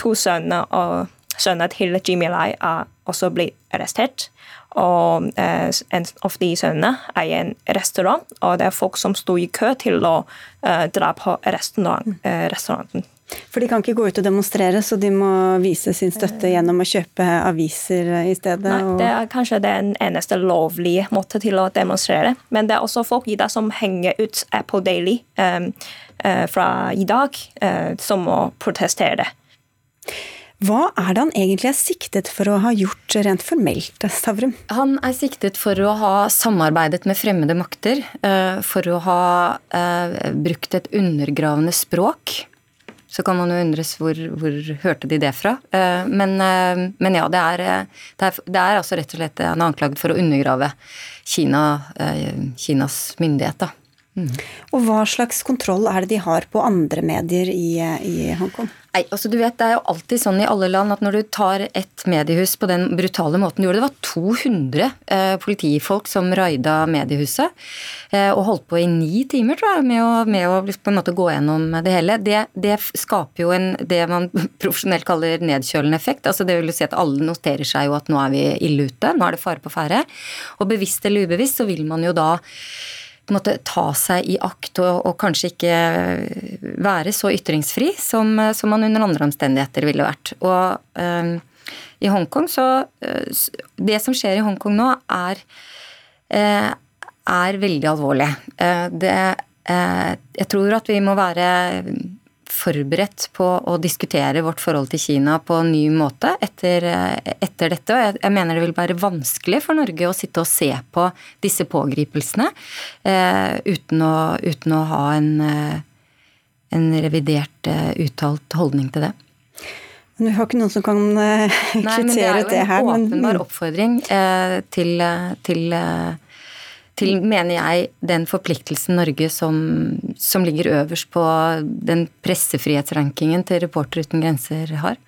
to sønner og sønner til Jimmy Lai er også blitt arrestert. Og en av de sønnene i en restaurant, og det er folk som sto i kø til å dra på restaurant, restauranten. For de kan ikke gå ut og demonstrere, så de må vise sin støtte gjennom å kjøpe aviser i stedet? Nei, det er kanskje den eneste lovlige måten til å demonstrere. Men det er også folk i dag som henger ut Apple Daily um, fra i dag, uh, som må protestere. det. Hva er det han egentlig er siktet for å ha gjort rent formelt, Stavrum? Han er siktet for å ha samarbeidet med fremmede makter, uh, for å ha brukt et undergravende språk så kan man jo undres hvor, hvor hørte de det fra. Eh, men, eh, men ja, det er, det, er, det er, altså rett og slett han er anklaget for å undergrave Kina, eh, Kinas myndighet. da. Og hva slags kontroll er det de har på andre medier i, i Hongkong? Nei, altså du vet, Det er jo alltid sånn i alle land at når du tar et mediehus på den brutale måten du gjorde Det var 200 eh, politifolk som raida mediehuset eh, og holdt på i ni timer tror jeg, med å, med å på en måte gå gjennom det hele. Det, det skaper jo en, det man profesjonelt kaller nedkjølende effekt. altså Det vil si at alle noterer seg jo at nå er vi ille ute, nå er det fare på ferde. Og bevisst eller ubevisst så vil man jo da måtte ta seg i akt og, og, kanskje ikke være så ytringsfri som, som, man under andre omstendigheter ville vært. Og um, i Hongkong så uh, Det som skjer i Hongkong nå, er, uh, er veldig alvorlig. Uh, det, jeg tror at vi må være forberedt på å diskutere vårt forhold til Kina på en ny måte etter, etter dette. Og jeg, jeg, mener det vil være vanskelig for Norge å sitte og se på disse pågripelsene eh, uten, å, uten, å, ha en, eh, en revidert uh, uttalt holdning til det. Men vi har ikke noen som kan kvittere det her. Det er jo en åpenbar oppfordring eh, til, til til, mener jeg, den forpliktelsen Norge som, som ligger øverst på den pressefrihetsrankingen til Reporter uten grenser har.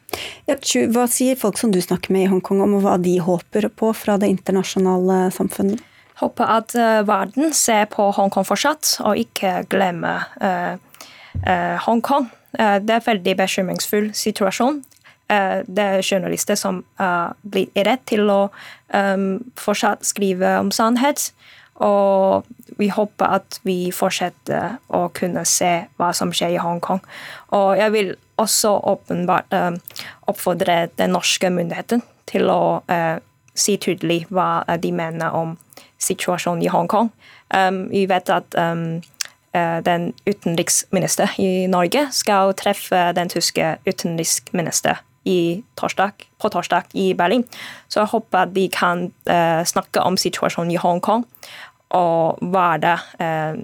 Ja, hva sier folk som du snakker med i Hongkong om hva de håper på fra det internasjonale samfunnet? Håper at uh, verden ser på Hongkong fortsatt, og ikke glemmer uh, uh, Hongkong. det er en veldig bekymringsfull situasjon. det er journalister som blir redd til å um, fortsatt skrive om sannhet. Og vi håper at vi fortsetter å kunne se hva som skjer i Hongkong. Og jeg vil også åpenbart uh, oppfordre den norske myndigheten til å uh, si tydelig hva de mener om situasjonen i Hongkong. Um, vi vet at um, uh, den utenriksminister i Norge skal treffe den tyske utenriksminister torsdag, på torsdag i Berlin. Så jeg håper at de kan uh, snakke om situasjonen i Hongkong og være eh,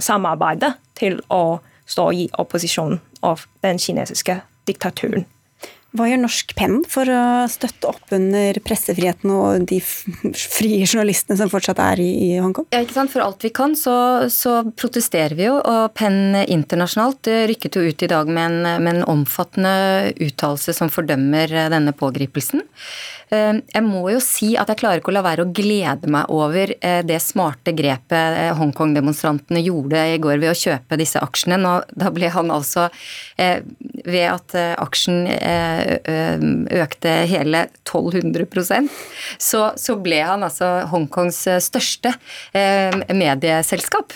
samarbeidet til å stå i opposisjon av den kinesiske diktaturen. Hva gjør Norsk Penn for å støtte opp under pressefriheten og de frie journalistene som fortsatt er i, i Hongkong? Ja, ikke sant? For alt vi kan, så, så protesterer vi jo. Og Penn internasjonalt rykket jo ut i dag med en, med en omfattende uttalelse som fordømmer denne pågripelsen. Eh, jeg må jo si at jeg klarer ikke å la være å glede meg over eh, det smarte grepet eh, Hongkong-demonstrantene gjorde i går ved å kjøpe disse aksjene. Nå, da ble han altså ved at aksjen økte hele 1200% så, så ble han altså Hongkongs største medieselskap.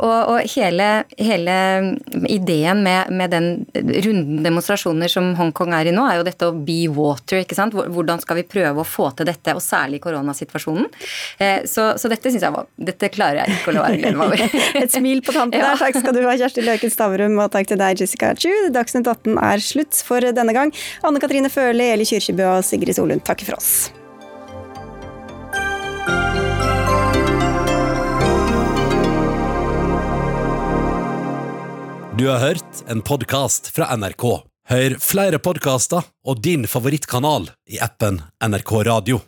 Og, og hele, hele, ideen med, med den runden demonstrasjoner som Hongkong er i nå, er jo dette å be water. ikke sant? Hvordan skal vi prøve å få til dette, og særlig i koronasituasjonen. Så, så dette syns jeg var Dette klarer jeg ikke å la være glede meg over. Et smil på tampen der. Takk skal du ha, Kjersti Løken Stavrum, og takk til deg, Jessica Chu. Dagsnytt 18 er slutt for denne gang. Anne Katrine Førli, Eli Kyrkjebø og Sigrid Solund takker for oss. Du har hørt en podkast fra NRK. Hør flere podkaster og din favorittkanal i appen NRK Radio.